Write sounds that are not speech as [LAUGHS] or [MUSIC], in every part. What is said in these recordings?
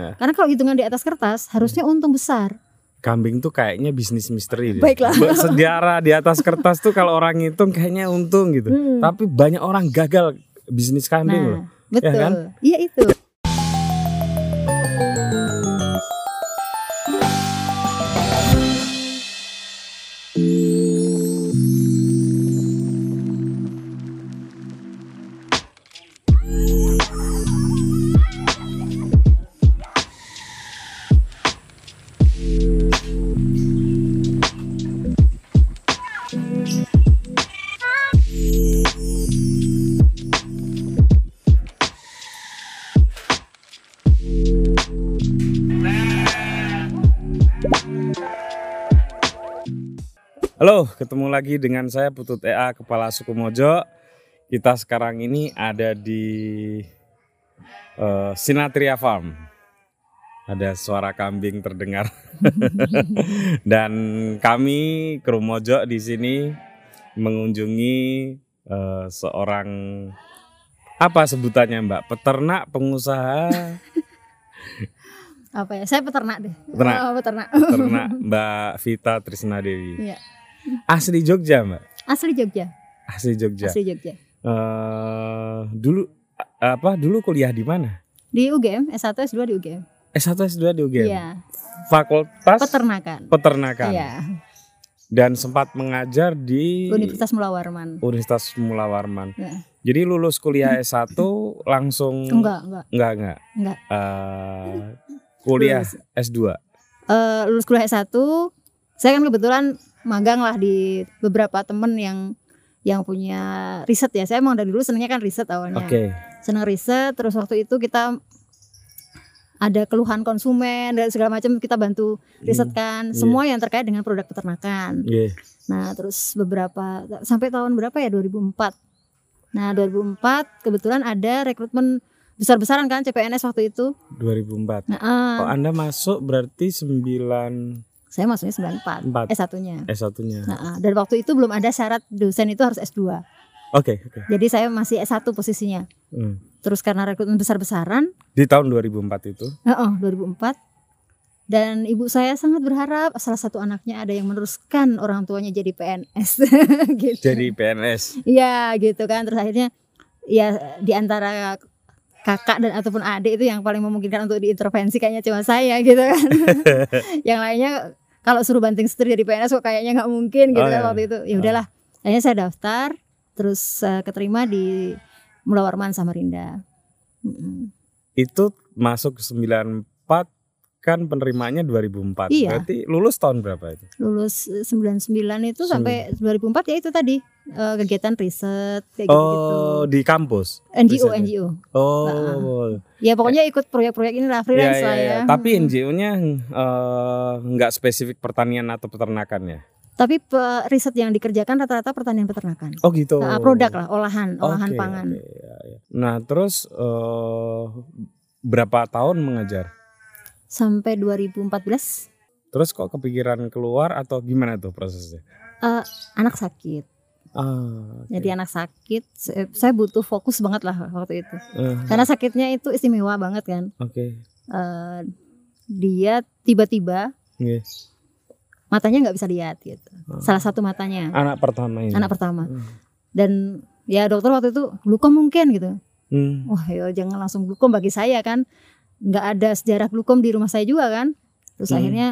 Ya. Karena kalau hitungan di atas kertas harusnya untung besar. Kambing tuh kayaknya bisnis misteri deh. Baiklah. Sejarah di atas kertas tuh kalau orang hitung kayaknya untung gitu. Hmm. Tapi banyak orang gagal bisnis kambing loh. Nah, betul. kan? Iya itu. Ketemu lagi dengan saya Putut EA Kepala Suku Mojo. Kita sekarang ini ada di eh, Sinatria Farm. Ada suara kambing terdengar. [LAUGHS] Dan kami kru Mojo di sini mengunjungi eh, seorang apa sebutannya Mbak? Peternak, pengusaha, Apa ya? Saya peternak deh. Peternak. Oh, peternak. peternak Mbak Vita Trisna Dewi. Iya. Asli Jogja, Mbak. Asli Jogja. Asli Jogja. Asli Jogja. eh dulu apa dulu kuliah di mana? Di UGM, S1 S2 di UGM. S1 S2 di UGM. Iya. Fakultas Peternakan. Peternakan. Iya. Dan sempat mengajar di Universitas Mula Warman. Universitas Mula Warman. Ya. Jadi lulus kuliah S1 langsung Enggak, enggak, enggak enggak. enggak. Eh, kuliah Lulus. S2. Eh, lulus kuliah S1, saya kan kebetulan magang lah di beberapa temen yang yang punya riset ya. Saya emang dari dulu senangnya kan riset awalnya. Oke. Senang riset, terus waktu itu kita ada keluhan konsumen dan segala macam kita bantu riset kan iya. semua yang terkait dengan produk peternakan. Iya. Nah, terus beberapa sampai tahun berapa ya 2004. Nah, 2004 kebetulan ada rekrutmen besar-besaran kan CPNS waktu itu. 2004. Nah, eh, Oh, Anda masuk berarti 9 saya masuknya 94 Empat. S1-nya. S1-nya. Nah, eh, dan waktu itu belum ada syarat dosen itu harus S2. Oke, oke. Jadi saya masih S1 posisinya. Hmm. Terus karena rekrutmen besar-besaran, Di tahun 2004 itu. heeh, 2004 dan ibu saya sangat berharap salah satu anaknya ada yang meneruskan orang tuanya jadi PNS [LAUGHS] gitu. Jadi PNS. Iya gitu kan terus akhirnya ya di antara kakak dan ataupun adik itu yang paling memungkinkan untuk diintervensi kayaknya cuma saya gitu kan. [LAUGHS] yang lainnya kalau suruh banting setir jadi PNS kok kayaknya nggak mungkin gitu Oh, kan iya. waktu itu. Ya udahlah. Akhirnya saya daftar terus eh, keterima di Mula Warman Samarinda. Itu masuk 94 kan penerimanya 2004. Iya. Berarti lulus tahun berapa itu? Lulus eh, 99 itu sampai 2004 ya itu tadi eh, kegiatan riset kayak Oh, gitu-gitu. di kampus. NGO risetnya. NGO. Oh. Ya pokoknya ikut proyek-proyek ini lah Ya, freelance ya, lah ya. ya. Tapi NGO-nya eh, nggak spesifik pertanian atau peternakan ya? Tapi pe- riset yang dikerjakan rata-rata pertanian peternakan. Oh gitu. Nah, produk lah, olahan, olahan Oke, pangan. ya, ya. Nah, terus eh, berapa tahun mengajar? Sampai 2014 Terus kok kepikiran keluar atau gimana tuh prosesnya? eh, anak sakit. Ah, oke. Jadi anak sakit, saya butuh fokus banget lah waktu itu. Eh, Karena sakitnya itu istimewa banget kan. Oke. Eh, dia tiba-tiba Iya. matanya nggak bisa lihat gitu. Oh. Salah satu matanya, Anak pertama ini. anak pertama. Hmm. Dan ya dokter waktu itu glukom mungkin gitu. Hmm. Wah ya jangan langsung glukom bagi saya kan. nggak ada sejarah glukom di rumah saya juga kan. Terus Hmm. akhirnya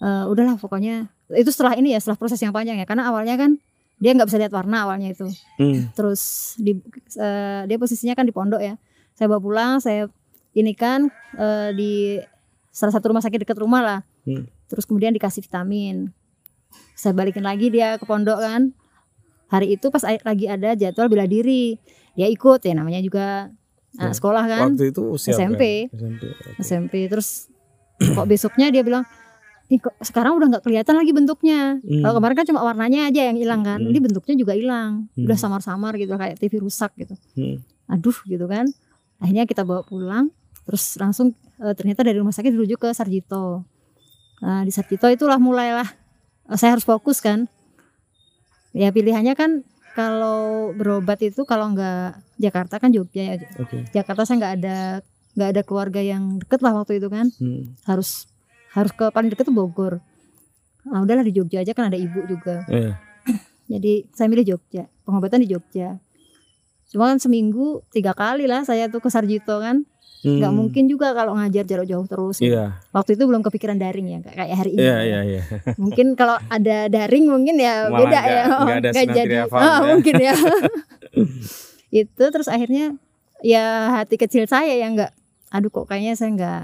eh, udahlah pokoknya itu setelah ini ya setelah proses yang panjang ya karena awalnya kan dia nggak bisa lihat warna awalnya itu. Hmm. Terus di eh, dia posisinya kan di pondok ya. Saya bawa pulang, saya ini kan eh, di salah satu rumah sakit dekat rumah lah. Hmm. Terus kemudian dikasih vitamin. Saya balikin lagi dia ke pondok kan. Hari itu pas lagi ada jadwal bela diri, dia ikut ya namanya juga anak Ya. sekolah kan. Waktu itu usia SMP. SMP. SMP terus kok besoknya dia bilang sekarang udah nggak kelihatan lagi bentuknya. Hmm. Kalau kemarin kan cuma warnanya aja yang hilang kan. Hmm. Ini bentuknya juga hilang. Hmm. Udah samar-samar gitu kayak TV rusak gitu. Hmm. Aduh gitu kan. Akhirnya kita bawa pulang terus langsung eh, ternyata dari rumah sakit dirujuk ke Sarjito. Nah, di Sarjito itulah mulailah eh, saya harus fokus kan. Ya pilihannya kan kalau berobat itu kalau nggak Jakarta kan Jogja ya. Oke. Jakarta saya nggak ada nggak ada keluarga yang deket lah waktu itu kan Hmm. harus harus ke paling deket tuh Bogor ah udahlah di Jogja aja kan ada ibu juga Iya. [CLEARS THROAT] jadi saya milih Jogja pengobatan di Jogja cuma kan seminggu tiga kali lah saya tuh ke Sarjito kan Hmm. mungkin juga kalau ngajar jarak jauh terus. Iya. waktu itu belum kepikiran daring ya kayak kayak hari ini Iya, iya, iya. [LAUGHS] mungkin kalau ada daring mungkin ya Malah beda nggak- ya nggak ada Nggak Sinatria Farm Ah, ya. mungkin ya [LAUGHS] itu terus akhirnya ya hati kecil saya yang nggak aduh kok kayaknya saya nggak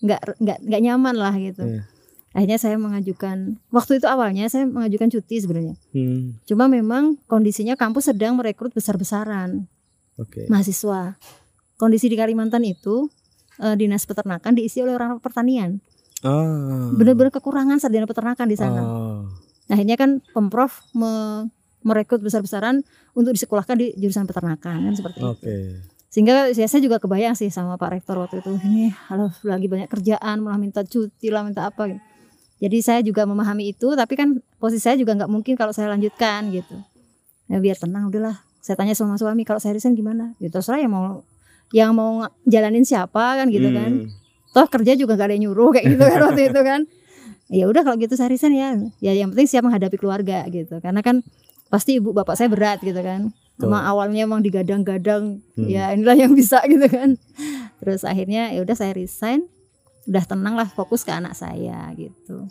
nggak nggak nggak nyaman lah gitu Iya. akhirnya saya mengajukan waktu itu awalnya saya mengajukan cuti sebenarnya Hmm. cuma memang kondisinya kampus sedang merekrut besar-besaran Oke. mahasiswa kondisi di Kalimantan itu eh, dinas peternakan diisi oleh orang pertanian Ah. benar-benar kekurangan sarjana peternakan di sana Oh. Nah, akhirnya kan pemprov me- merekrut besar-besaran untuk disekolahkan di jurusan peternakan kan seperti itu. Sehingga ya, saya juga kebayang sih sama Pak Rektor waktu itu. Ini halo lagi banyak kerjaan, malah minta cuti lah, minta apa gitu. Jadi saya juga memahami itu, tapi kan posisi saya juga nggak mungkin kalau saya lanjutkan gitu. Ya biar tenang udahlah. Saya tanya sama suami kalau saya resign gimana? Ya terserah yang mau yang mau jalanin siapa kan gitu kan Hmm. toh kerja juga gak ada yang nyuruh kayak gitu kan waktu itu kan ya udah kalau gitu saya resign ya ya yang penting siap menghadapi keluarga gitu karena kan pasti ibu bapak saya berat gitu kan emang awalnya emang digadang-gadang Hmm. ya inilah yang bisa [LAUGHS] gitu kan terus akhirnya ya udah saya resign udah tenang lah fokus ke anak saya gitu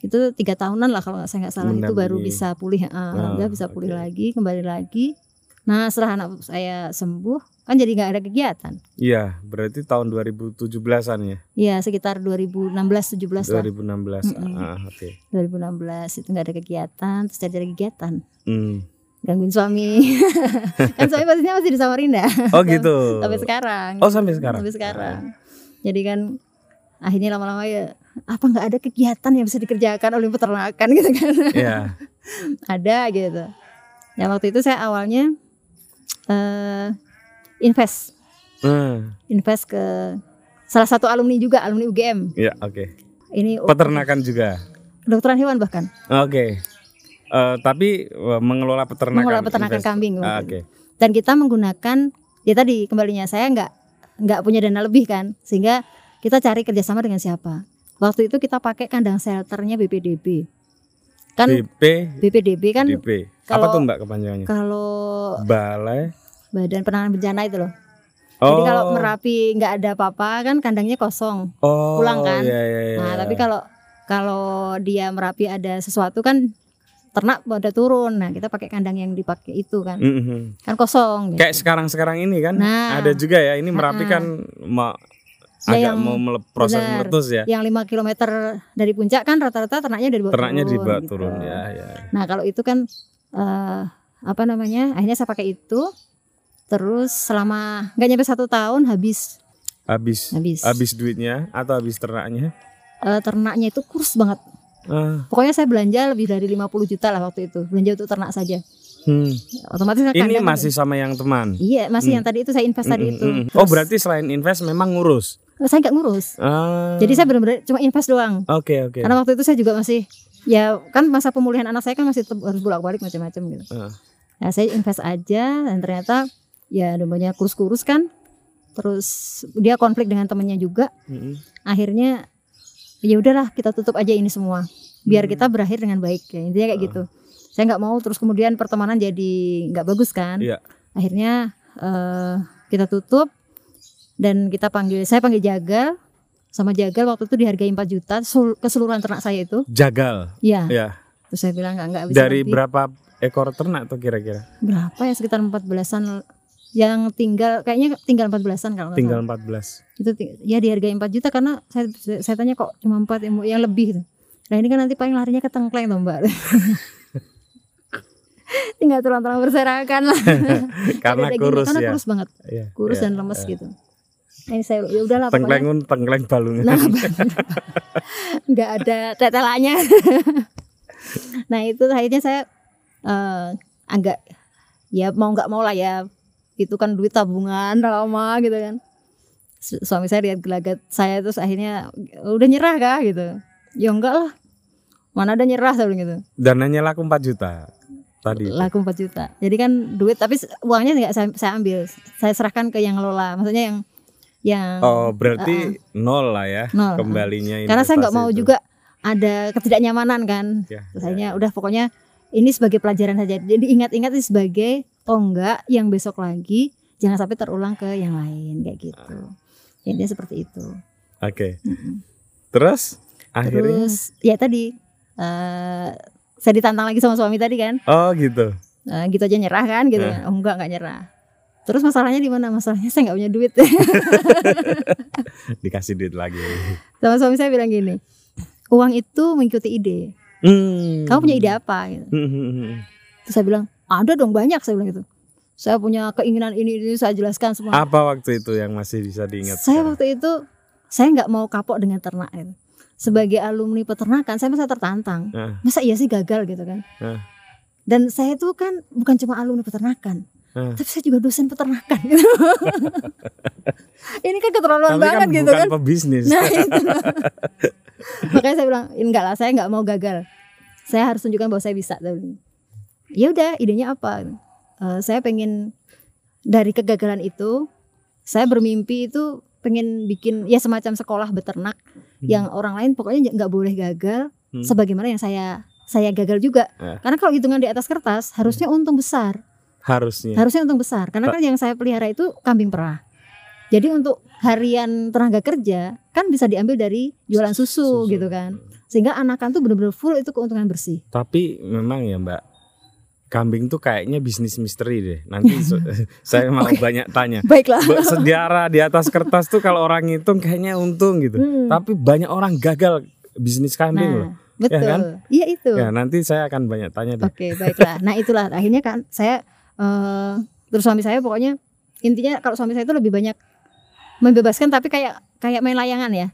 itu tiga tahunan lah kalau saya nggak salah itu baru Mendampingi. bisa pulih Ah, alhamdulillah bisa pulih lagi kembali lagi nah setelah anak saya sembuh kan jadi nggak ada kegiatan Iya, berarti tahun 2017-an ya. ya sekitar 2016 17 lah 2016. Mm-mm. Ah, oke. 2016 itu nggak ada kegiatan terus cari kegiatan Hmm. Gangguin suami [LAUGHS] kan suami pastinya masih di Samarinda Oh gitu. sampai sekarang Oh, sampai sekarang. sampai sekarang jadi kan akhirnya lama-lama ya apa nggak ada kegiatan yang bisa dikerjakan oleh peternakan [LAUGHS] gitu kan Iya. [LAUGHS] ada gitu ya waktu itu saya awalnya eh invest Hmm. invest ke salah satu alumni juga alumni UGM Iya, oke. ini Peternakan juga. kedokteran hewan bahkan Oke. Eh, tapi eh, mengelola peternakan. mengelola peternakan invest- kambing Ah, Oke. itu. dan kita menggunakan ya tadi kembalinya saya nggak nggak punya dana lebih kan sehingga kita cari kerjasama dengan siapa waktu itu kita pakai kandang shelternya BPDB kan BP, BPDB kan. Apa kalau- tuh Mbak kepanjangannya? kalau Balai. Badan Penanganan Bencana itu loh Oh. jadi kalau merapi nggak ada apa-apa kan kandangnya kosong oh, pulang kan? Iya, iya, iya. nah tapi kalau kalau dia merapi ada sesuatu kan ternak pada turun nah kita pakai kandang yang dipakai itu kan Mhm. kan kosong gitu. Kayak sekarang-sekarang ini kan Nah. ada juga ya. Ini Merapi kan mau Ya, agak yang- mau mele- proses benar. meletus ya. yang 5 km dari puncak kan rata-rata ternaknya dari bawah Ternaknya turun, dibawa gitu. turun ya, ya. Nah kalau itu kan eh apa namanya? Akhirnya saya pakai itu. Terus selama nggak nyampe satu tahun habis Habis habis. habis duitnya atau habis ternaknya? Eh, ternaknya itu kurus banget. Ah, Pokoknya saya belanja lebih dari 50 juta lah waktu itu. Belanja untuk ternak saja. hmm. Otomatis kan Ini masih sama yang teman. Iya masih Hmm. yang tadi itu saya invest tadi Mm, itu. mm, mm. Oh Terus- berarti selain invest memang ngurus. saya nggak ngurus. Ah. Jadi saya benar-benar cuma invest doang. Oke oke. Karena waktu itu saya juga masih ya kan masa pemulihan anak saya kan masih harus bolak-balik macam-macam gitu. Ah. Nah, saya invest aja dan ternyata ya namanya kurus-kurus kan. Terus dia konflik dengan temennya juga. Mm-mm. Akhirnya ya udahlah kita tutup aja ini semua. Biar Hmm. kita berakhir dengan baik ya. Intinya kayak gitu. Saya nggak mau terus kemudian pertemanan jadi nggak bagus kan. Iya. Akhirnya eh, kita tutup dan kita panggil saya panggil jagal sama jagal waktu itu dihargai 4 juta keseluruhan ternak saya itu. Jagal. Iya. Ya. Terus saya bilang nggak nggak bisa Dari nanti. berapa ekor ternak tuh kira-kira? berapa ya sekitar 14-an yang tinggal kayaknya tinggal 14-an kalau Tinggal salah. 14. Itu ya dihargai 4 juta karena saya saya tanya kok cuma 4 yang, yang lebih gitu. Nah ini kan nanti paling larinya ke tengkleng tuh Mbak. [LAUGHS] Tinggal tulang-tulang berserakan lah. [LAUGHS] Karena kurus karena ya. kurus banget, Iya, kurus iya, dan lemes iya. gitu. Nah, ini saya ya udahlah pokoknya Tengklengun tengkleng balungan. Nah, [LAUGHS] nggak ada tetelannya. nah itu akhirnya saya eh, agak ya mau nggak mau lah ya itu kan duit tabungan lama gitu kan. Su- Suami saya lihat gelagat saya terus akhirnya udah nyerah kah gitu. Ya enggak lah. Mana ada nyerah saya bilang gitu. Dananya laku 4 juta tadi. itu. Laku 4 juta. Jadi kan duit tapi uangnya nggak saya, saya ambil. Saya serahkan ke yang ngelola. Maksudnya yang yang Oh, berarti nol lah ya Nol. kembalinya karena saya nggak mau itu. juga ada ketidaknyamanan kan Ya, Terus akhirnya udah pokoknya ini sebagai pelajaran saja jadi ingat-ingat ini sebagai tonggak yang besok lagi jangan sampai terulang ke yang lain kayak gitu intinya seperti itu Oke. Mm-mm. Terus akhirnya terus ya tadi eh saya ditantang lagi sama suami tadi kan Oh, gitu. Eh, gitu aja nyerah kan gitu kan oh enggak enggak nyerah terus masalahnya di mana masalahnya saya nggak punya duit [LAUGHS] Dikasih duit lagi. sama suami saya bilang gini uang itu mengikuti ide Hmm. kamu punya ide apa gitu. Hmm, hmm, hmm. terus saya bilang ada dong banyak saya bilang gitu saya punya keinginan ini ini saya jelaskan semua Apa waktu itu yang masih bisa diingat? saya sekarang? waktu itu saya nggak mau kapok dengan ternak gitu. sebagai alumni peternakan saya masa tertantang Ah. masa iya sih gagal gitu kan Ah. dan saya itu kan bukan cuma alumni peternakan Ah. tapi saya juga dosen peternakan gitu. [LAUGHS] ini kan keterlaluan Tapi banget kan gitu bukan kan pebisnis. nah itu [LAUGHS] makanya saya bilang enggak lah saya nggak mau gagal saya harus tunjukkan bahwa saya bisa. Ya udah idenya apa? Eh, saya pengen dari kegagalan itu saya bermimpi itu pengen bikin ya semacam sekolah beternak yang orang lain pokoknya nggak boleh gagal Hmm. sebagaimana yang saya saya gagal juga. Ya. karena kalau hitungan di atas kertas harusnya untung besar. Harusnya. harusnya untung besar. Karena kan yang saya pelihara itu kambing perah. Jadi untuk harian tenaga kerja kan bisa diambil dari jualan susu, Susu. gitu kan. Sehingga anakan tuh benar-benar full itu keuntungan bersih. Tapi memang ya Mbak, kambing tuh kayaknya bisnis misteri deh. Nanti [LAUGHS] [LAUGHS] saya mau Oke. banyak tanya. baiklah Sejarah di atas kertas tuh kalau orang ngitung kayaknya untung gitu. Hmm. Tapi banyak orang gagal bisnis kambing loh. nah betul kan? iya itu Ya nanti saya akan banyak tanya deh. Oke, baiklah. Nah, itulah akhirnya kan saya eh terus suami saya pokoknya intinya kalau suami saya itu lebih banyak membebaskan tapi kayak kayak main layangan ya.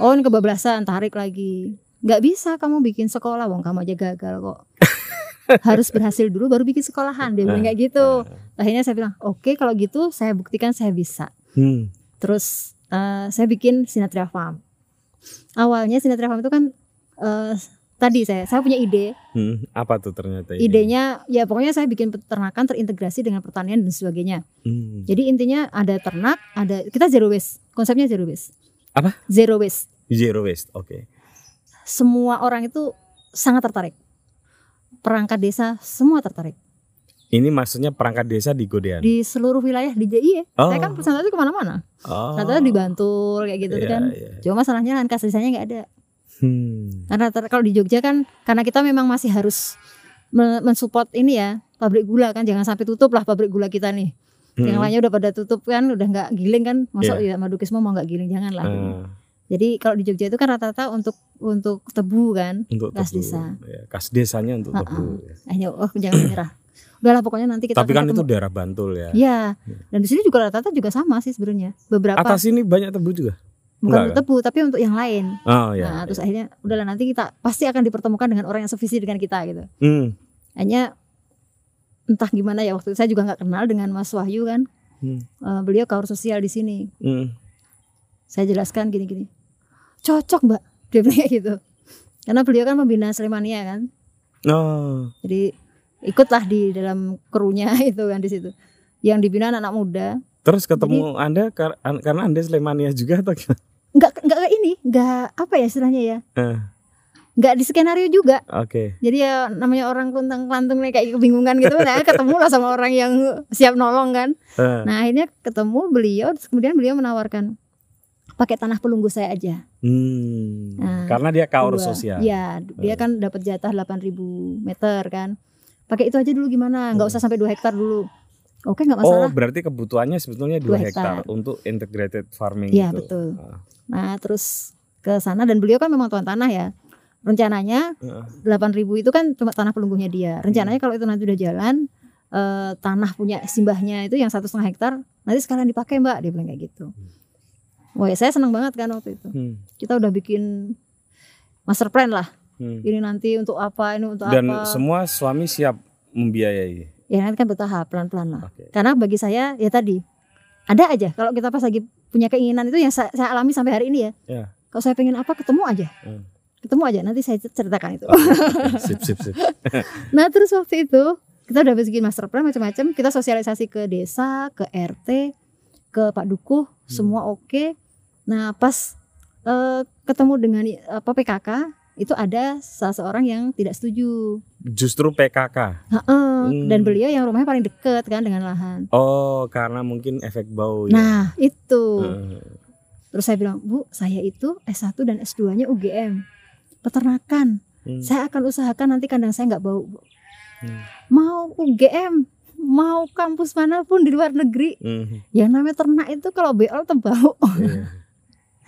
Oh, ini kebablasan, tarik lagi. nggak bisa kamu bikin sekolah, wong kamu aja gagal kok. Harus berhasil dulu baru bikin sekolahan. Dia bilang kayak gitu. Akhirnya saya bilang, "Oke, kalau gitu saya buktikan saya bisa." Hmm. Terus eh, saya bikin Sinatria Farm. Awalnya Sinatria Farm itu kan eh, tadi saya saya punya ide Hmm, Apa tuh ternyata ini? idenya ya pokoknya saya bikin peternakan terintegrasi dengan pertanian dan sebagainya. Hmm. Jadi intinya ada ternak, ada kita zero waste. Konsepnya zero waste. Apa? Zero waste. Zero waste. Oke. Semua orang itu sangat tertarik. Perangkat desa semua tertarik. Ini maksudnya perangkat desa di Godean. Di seluruh wilayah di DIY. Oh. Saya kan pesan itu ke mana-mana. Oh. Ternyata di Bantul kayak gitu Iya, kan. iya. Cuma masalahnya lahan kas desanya nggak ada. Hmm. Karena kalau di Jogja kan karena kita memang masih harus me- mensupport ini ya pabrik gula kan jangan sampai tutup lah pabrik gula kita nih. Yang Hmm. lainnya udah pada tutup kan, udah nggak giling kan, masuk Iya. ya Madukismo mau nggak giling jangan lah. gitu. Jadi kalau di Jogja itu kan rata-rata untuk untuk tebu kan, untuk Kas tebu. desa. Ya, kas desanya untuk Ha-ha. tebu. akhirnya oh jangan menyerah. Udahlah pokoknya nanti kita Tapi kan itu daerah Bantul ya. Iya. Dan di sini juga rata-rata juga sama sih sebenarnya. Beberapa Atas ini banyak tebu juga. bukan enggak untuk tebu tapi untuk yang lain. Oh ya. nah, terus akhirnya udahlah nanti kita pasti akan dipertemukan dengan orang yang sevisi dengan kita gitu. Hmm. Hanya entah gimana ya waktu itu saya juga nggak kenal dengan Mas Wahyu kan. Hmm. Eh, beliau kaur sosial di sini. Hmm. saya jelaskan gini-gini cocok mbak dia bilang kayak gitu. Karena beliau kan membina Slemania kan? Oh. jadi ikutlah di dalam krunya [LAUGHS] itu kan di situ. Yang dibina anak-anak muda. Terus ketemu Anda kar- karena Anda Slemania juga atau gimana? nggak nggak ini nggak apa ya istilahnya ya? Eh, nggak di skenario juga. Oke. jadi ya namanya orang kuntang lantung nih kayak kebingungan gitu. Nah [LAUGHS] ketemu lah sama orang yang siap nolong kan. Eh, nah akhirnya ketemu beliau terus kemudian beliau menawarkan pakai tanah pelunggu saya aja hmm. Nah, Karena dia kaur Dua. sosial. Iya, dia kan dapat jatah 8000 meter kan. Pakai itu aja dulu gimana? Nggak Hmm. usah sampai 2 hektar dulu. Oke, nggak Oh, masalah. berarti kebutuhannya sebetulnya 2 Dua hektar hektar. untuk integrated farming Iya, itu. betul. Ah. Nah, terus ke sana dan beliau kan memang tuan tanah ya. Rencananya Heeh. 8000 itu kan cuma tanah pelunggunya dia. Rencananya Hmm. kalau itu nanti udah jalan eh, tanah punya simbahnya itu yang satu setengah hektar nanti sekalian dipakai mbak dia bilang kayak gitu. Wah ya saya senang banget kan waktu itu. Hmm. Kita udah bikin master plan lah. Hmm. Ini nanti untuk apa, ini untuk Dan apa. semua suami siap membiayai. Ya nanti kan bertahap pelan-pelan lah. Oke. Karena bagi saya ya tadi ada aja kalau kita pas lagi punya keinginan itu yang saya, saya alami sampai hari ini ya. Ya. Kalau saya pengen apa ketemu aja. Hmm. Ketemu aja nanti saya ceritakan itu. Oke, [LAUGHS] sip sip sip. [LAUGHS] nah terus waktu itu kita udah bikin master plan macam-macam. Kita sosialisasi ke desa, ke RT, ke Pak Dukuh semua oke nah pas eh, ketemu dengan apa PKK itu ada salah seorang yang tidak setuju Justru PKK. Heeh, Hmm. dan beliau yang rumahnya paling deket kan dengan lahan Oh, karena mungkin efek bau ya. nah itu Heeh. terus saya bilang Bu saya itu S1 dan S2 nya UGM peternakan Hmm. saya akan usahakan nanti kandang saya nggak bau Bu. Hmm. mau UGM mau kampus mana pun di luar negeri Mhm. yang namanya ternak itu kalau beol tuh bau Iya.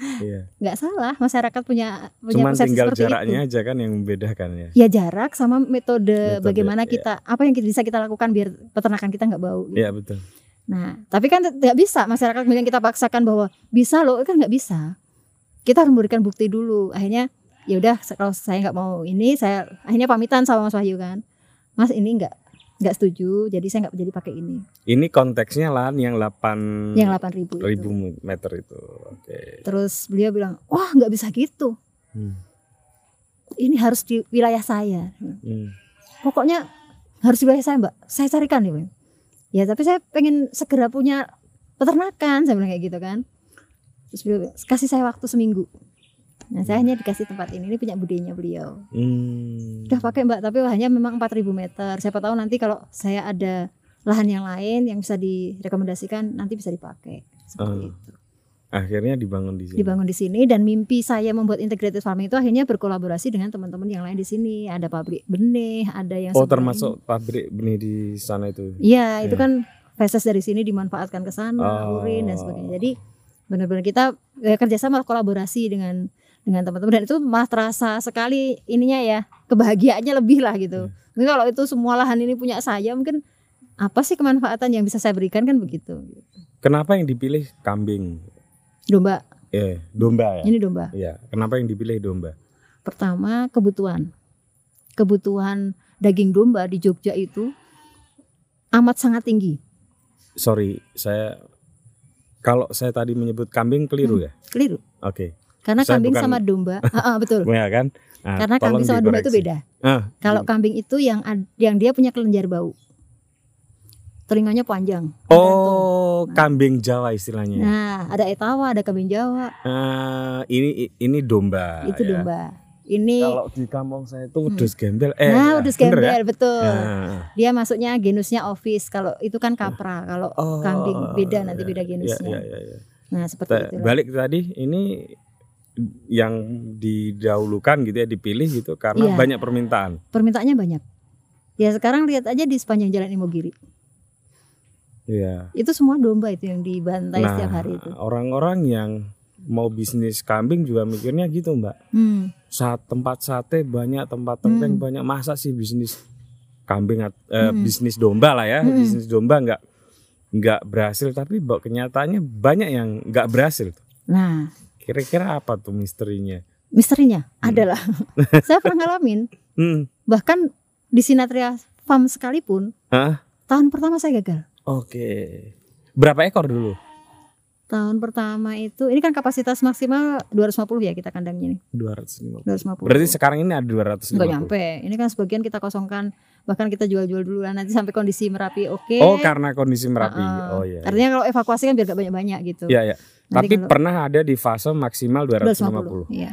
Iya. nggak salah masyarakat punya punya Cuman persepsi tinggal seperti jaraknya itu. aja kan yang membedakan ya. ya jarak sama metode, Metode, bagaimana iya. kita apa yang bisa kita lakukan biar peternakan kita nggak bau gitu. Iya betul. nah tapi kan tidak bisa masyarakat kemudian kita paksakan bahwa bisa loh kan nggak bisa kita harus memberikan bukti dulu akhirnya ya udah kalau saya nggak mau ini saya akhirnya pamitan sama Mas Wahyu kan Mas ini nggak nggak setuju jadi saya nggak jadi pakai ini Ini konteksnya lahan yang 8 yang 8000 itu. ribu meter itu. Oke. terus beliau bilang wah nggak bisa gitu Hmm. ini harus di wilayah saya Hmm. pokoknya harus di wilayah saya mbak saya carikan nih ya tapi saya pengen segera punya peternakan saya bilang kayak gitu kan terus beliau kasih saya waktu seminggu nah saya hanya dikasih tempat ini ini punya budenya beliau Hmm. udah pakai mbak tapi hanya memang 4000 meter siapa tahu nanti kalau saya ada lahan yang lain yang bisa direkomendasikan nanti bisa dipakai seperti Ah. itu Akhirnya dibangun di sini. dibangun di sini dan mimpi saya membuat integrated farming itu akhirnya berkolaborasi dengan teman-teman yang lain di sini ada pabrik benih ada yang Oh, termasuk pabrik benih di sana itu. ini. iya itu Ya. kan feses dari sini dimanfaatkan ke sana Oh. urin dan sebagainya jadi benar-benar kita eh, kerjasama kolaborasi dengan dengan teman-teman dan itu malah terasa sekali ininya ya kebahagiaannya lebih lah gitu mungkin kalau itu semua lahan ini punya saya mungkin apa sih kemanfaatan yang bisa saya berikan kan begitu Kenapa yang dipilih kambing? domba Eh, domba ya. ini domba Iya. Kenapa yang dipilih domba? Pertama kebutuhan. Kebutuhan daging domba di Jogja itu amat sangat tinggi. Sorry, saya kalau saya tadi menyebut kambing keliru ya. Keliru. Oke. Karena Saya kambing bukan- sama domba, [LAUGHS] Ah, ah, betul. Ya kan? Nah, Karena kambing sama domba itu beda. Ah, Kalau kambing itu yang yang dia punya kelenjar bau. Telinganya panjang. Oh, kambing Jawa istilahnya. Nah, ada etawa, ada kambing Jawa, Ah, ini ini domba. itu ya. domba. Ini Kalau di kampung saya itu wedus gembel. Eh, nah, ya, udah bener ya? gembel betul. Nah, Dia masuknya genusnya ovis. Kalau itu kan kapra. Kalau oh, kambing beda nanti ya, beda ya, genusnya. ya, ya, ya. Nah, seperti Ta- itu. Balik tadi ini yang didahulukan gitu ya dipilih gitu karena Iya. banyak permintaan. permintaannya banyak. Ya sekarang lihat aja di sepanjang jalan Imogiri. Iya. Itu semua domba itu yang dibantai Nah, setiap hari itu. orang-orang yang mau bisnis kambing juga mikirnya gitu, Mbak. Hmm. Saat tempat sate banyak, tempat tengkleng Hmm. banyak, masa sih bisnis kambing eh, Hmm. bisnis domba lah ya, Hmm. bisnis domba nggak nggak berhasil tapi kenyataannya banyak yang nggak berhasil. Nah, Kira-kira apa tuh misterinya? misterinya adalah [LAUGHS] saya pernah ngalamin Hmm. bahkan di Sinatria Farm sekalipun Hah? tahun pertama saya gagal. Oke. Berapa ekor dulu? Tahun pertama itu ini kan kapasitas maksimal 250 ya kita kandangnya nih. 250. 250. Berarti sekarang ini ada 250. Enggak nyampe. Ini kan sebagian kita kosongkan bahkan kita jual-jual dulu lah nanti sampai kondisi Merapi oke. Oh, karena kondisi Merapi. Heeh. Oh iya. Artinya kalau evakuasi kan biar gak banyak-banyak gitu. Iya, iya. Nanti Tapi kalau- pernah ada di fase maksimal 250. 250. Iya.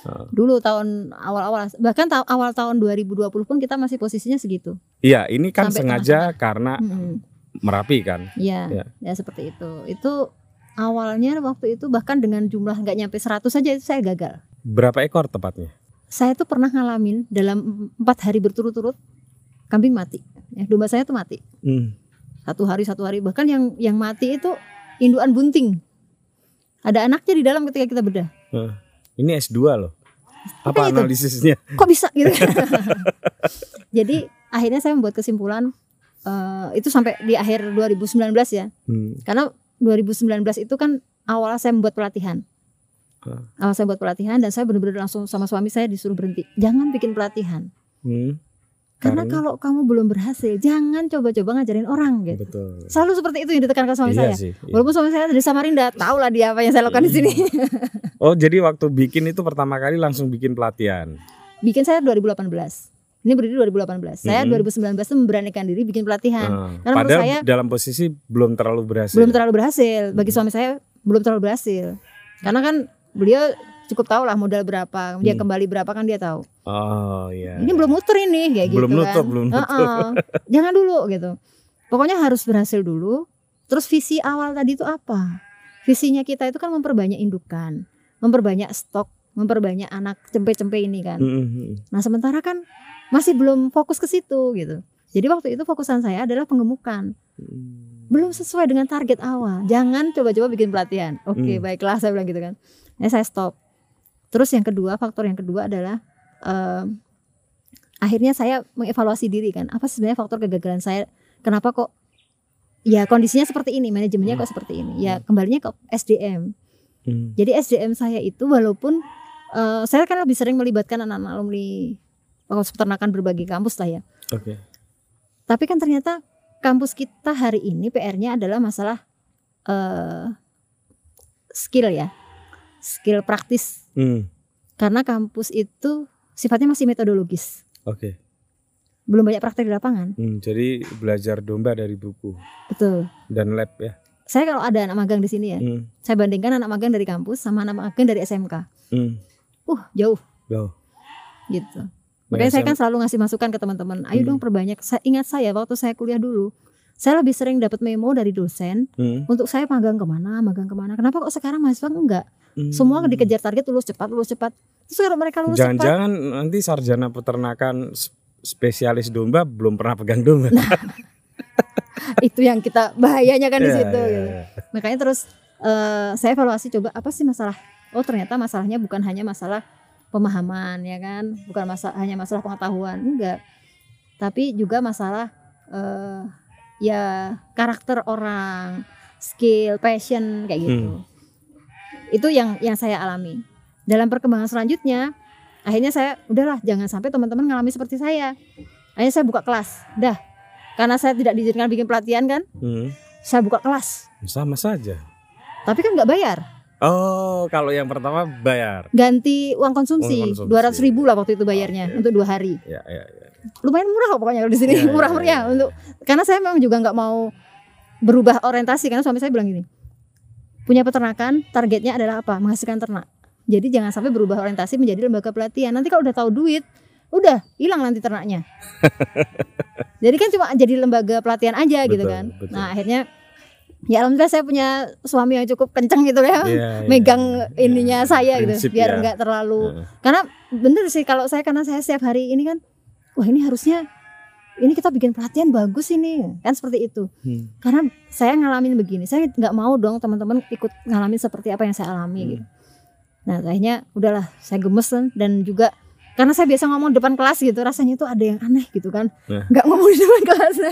Heeh. Dulu tahun awal-awal bahkan ta- awal tahun 2020 pun kita masih posisinya segitu. Iya, ini kan Sampai sengaja karena Mm-mm. Merapi kan. Iya. Iya. Ya seperti itu. Itu awalnya waktu itu bahkan dengan jumlah nggak nyampe 100 saja itu saya gagal. Berapa ekor tepatnya? Saya tuh pernah ngalamin dalam empat hari berturut-turut kambing mati. Ya, domba saya tuh mati. Hmm. Satu hari satu hari bahkan yang yang mati itu induan bunting. Ada anaknya di dalam ketika kita bedah. Heeh. Ini S2 loh. Apa gitu. analisisnya? kok bisa [LAUGHS] gitu [LAUGHS] jadi akhirnya saya membuat kesimpulan eh, itu sampai di akhir 2019 ya Hmm. karena 2019 itu kan awal saya membuat pelatihan awal saya buat pelatihan dan saya benar-benar langsung sama suami saya disuruh berhenti jangan bikin pelatihan Hmm. Karena kalau kamu belum berhasil jangan coba-coba ngajarin orang gitu Betul. selalu seperti itu yang ditekankan suami iya saya sih. iya. walaupun suami saya dari Samarinda tahu lah dia apa yang saya lakukan di sini [LAUGHS] Oh, jadi waktu bikin itu pertama kali langsung bikin pelatihan. bikin saya 2018 Ini berdiri 2018. Saya Mhm. 2019 tuh memberanikan diri bikin pelatihan. Ah, Karena padahal saya- dalam posisi belum terlalu berhasil. Belum terlalu berhasil. Bagi suami saya belum terlalu berhasil. Karena kan beliau cukup tahu lah modal berapa, dia Hmm. kembali berapa kan dia tahu. Oh iya. Ini belum muter ini kayak Belum gitu nutup, kan. belum nutup. Heeh. [LAUGHS] Jangan dulu gitu. Pokoknya harus berhasil dulu. Terus visi awal tadi itu apa? Visinya kita itu kan memperbanyak indukan, memperbanyak stok, memperbanyak anak cempe-cempe ini kan. Mm-mm. Nah, sementara kan masih belum fokus ke situ gitu. Jadi waktu itu fokusan saya adalah pengemukan. Belum sesuai dengan target awal. Jangan coba-coba bikin pelatihan. Oke, Hmm. baiklah saya bilang gitu kan. Ya saya stop. Terus yang kedua, faktor yang kedua adalah em, akhirnya saya mengevaluasi diri kan. Apa sebenarnya faktor kegagalan saya? Kenapa kok ya kondisinya seperti ini, manajemennya kok seperti ini? Ya kembalinya ke SDM. Mm. Jadi SDM saya itu walaupun eh, saya kan lebih sering melibatkan anak-anak alumni fakultas peternakan berbagai kampus lah ya. Oke. Tapi kan ternyata kampus kita hari ini PR-nya adalah masalah eh skill ya, skill praktis. Mm. Karena kampus itu sifatnya masih metodologis, Oke. belum banyak praktek di lapangan. Mm, Jadi belajar domba dari buku Betul. dan lab ya. Saya kalau ada anak magang di sini ya, Mm. saya bandingkan anak magang dari kampus sama anak magang dari SMK. Mm. Uh, jauh Loh. gitu. Nah, Makanya saya kan selalu ngasih masukan ke teman-teman. Ayo Hmm. dong perbanyak. Saya ingat saya waktu saya kuliah dulu, saya lebih sering dapat memo dari dosen Mm. untuk saya magang ke mana, magang ke mana. Kenapa kok sekarang mahasiswa enggak? Mm. Semua dikejar target lulus cepat, lulus cepat. Terus kalau mereka lulus cepat, Jangan-jangan nanti sarjana peternakan spesialis domba belum pernah pegang domba. Nah, [LAUGHS] itu yang kita bahayanya kan di Iya, situ. iya, gitu. iya. Makanya terus eh, saya evaluasi coba apa sih masalah? Oh ternyata masalahnya bukan hanya masalah pemahaman ya kan, bukan masalah hanya masalah pengetahuan, enggak. Tapi juga masalah eh, ya karakter orang, skill, passion kayak gitu. Hmm. Itu yang yang saya alami. Dalam perkembangan selanjutnya, akhirnya saya udahlah jangan sampai teman-teman ngalami seperti saya. Akhirnya saya buka kelas. Dah. Karena saya tidak diizinkan bikin pelatihan kan, Mm. saya buka kelas. Sama saja. Tapi kan nggak bayar. Oh, kalau yang pertama bayar. ganti uang konsumsi, dua ratus ribu lah waktu itu bayarnya Oke. untuk dua hari Ya, ya, ya. lumayan murah kok pokoknya kalau di sini Iya, iya, murah meriah iya, iya. untuk karena saya memang juga nggak mau berubah orientasi karena suami saya bilang gini punya peternakan targetnya adalah apa menghasilkan ternak jadi jangan sampai berubah orientasi menjadi lembaga pelatihan nanti kalau udah tahu duit udah hilang nanti ternaknya [LAUGHS] jadi kan cuma jadi lembaga pelatihan aja gitu Betul, kan betul. nah akhirnya ya alhamdulillah saya punya suami yang cukup kenceng gitu ya Iya, [LAUGHS] iya, megang iya, ininya iya. saya Prinsip gitu biar ya. nggak terlalu Heeh. karena bener sih kalau saya karena saya setiap hari ini kan wah ini harusnya ini kita bikin pelatihan bagus ini kan seperti itu Hmm. karena saya ngalamin begini saya nggak mau dong teman-teman ikut ngalamin seperti apa yang saya alami Hmm. gitu nah akhirnya udahlah saya gemes kan, dan juga karena saya biasa ngomong depan kelas gitu rasanya itu ada yang aneh gitu kan Nah. nggak ngomong di [LAUGHS] depan kelas [LAUGHS]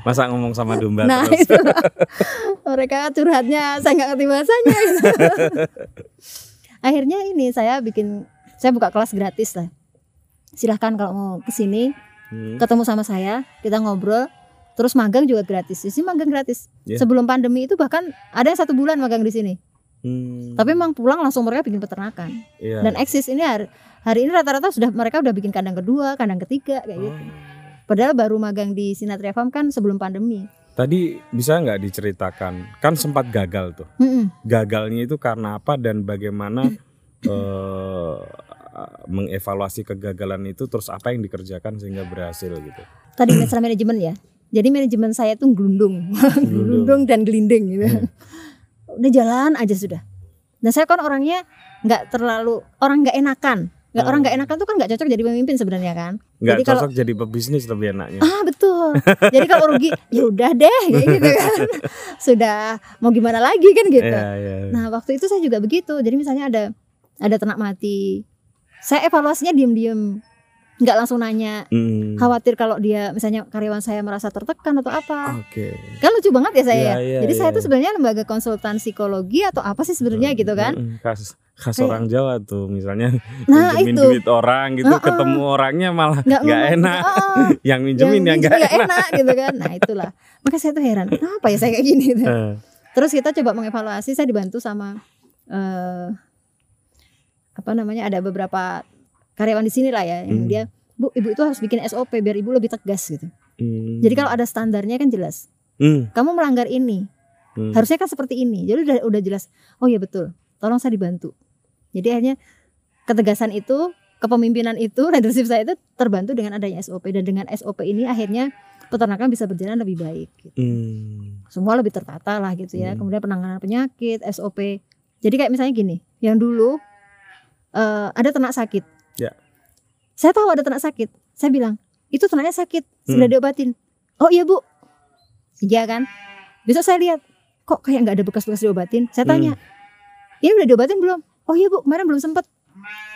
Masa ngomong sama domba nah terus? itu mereka curhatnya saya nggak ngerti bahasanya gitu. [LAUGHS] akhirnya ini saya bikin saya buka kelas gratis lah silahkan kalau mau ke sini Hmm. ketemu sama saya kita ngobrol terus magang juga gratis di sini magang gratis Iya. sebelum pandemi itu bahkan ada yang satu bulan magang di sini Hmm. tapi memang pulang langsung mereka bikin peternakan Iya. dan eksis ini hari, hari ini rata-rata sudah mereka udah bikin kandang kedua kandang ketiga kayak gitu Oh. padahal baru magang di Sinatria Farm kan sebelum pandemi Tadi bisa nggak diceritakan? Kan sempat gagal tuh. Mm-mm. Gagalnya itu karena apa dan bagaimana Hmm. [CLEARS THROAT] eh, mengevaluasi kegagalan itu terus apa yang dikerjakan sehingga berhasil gitu. tadi masalah manajemen ya. Jadi manajemen saya tuh gelundung [LAUGHS] gelundung dan gelinding gitu. Hmm. udah jalan aja sudah. Dan saya kan orangnya nggak terlalu orang nggak enakan. Nggak orang nggak enakan tuh kan nggak cocok jadi pemimpin sebenarnya kan. Nggak Jadi kalau- cocok jadi pebisnis lebih enaknya. ah betul. Jadi kalau rugi [LAUGHS] ya udah deh kayak gitu kan. [LAUGHS] Sudah mau gimana lagi kan gitu. Iya, iya. nah waktu itu saya juga begitu. Jadi misalnya ada ada ternak mati saya evaluasinya diem-diem nggak langsung nanya Hmm. khawatir kalau dia misalnya karyawan saya merasa tertekan atau apa Oke. kan lucu banget ya saya Iya, ya. iya, jadi saya iya. tuh sebenarnya lembaga konsultan psikologi atau apa sih sebenarnya gitu kan Khas khas Kayak- orang Jawa tuh misalnya nah [LAUGHS] minjemin itu duit orang gitu Heeh. ketemu orangnya malah nggak enak. Heeh. [LAUGHS] yang minjemin yang nggak nggak enak. enak gitu kan nah itulah maka saya tuh heran kenapa ya saya kayak gini gitu. [LAUGHS] Eh, terus kita coba mengevaluasi saya dibantu sama eh apa namanya ada beberapa karyawan di sini lah ya yang Hmm. dia bu ibu itu harus bikin SOP biar ibu lebih tegas gitu Hmm. jadi kalau ada standarnya kan jelas Hmm. kamu melanggar ini Hmm. harusnya kan seperti ini jadi udah udah jelas oh iya betul tolong saya dibantu jadi akhirnya ketegasan itu kepemimpinan itu [LAUGHS] leadership saya itu terbantu dengan adanya SOP dan dengan SOP ini akhirnya peternakan bisa berjalan lebih baik gitu. Hmm. semua lebih tertata lah gitu ya Hmm. kemudian penanganan penyakit SOP jadi kayak misalnya gini yang dulu eh, ada ternak sakit Ya. saya tahu ada ternak sakit saya bilang itu ternaknya sakit segera Hmm. diobatin oh iya bu iya kan besok saya lihat kok kayak nggak ada bekas-bekas diobatin saya Hmm. tanya ini udah diobatin belum oh iya bu kemarin belum sempet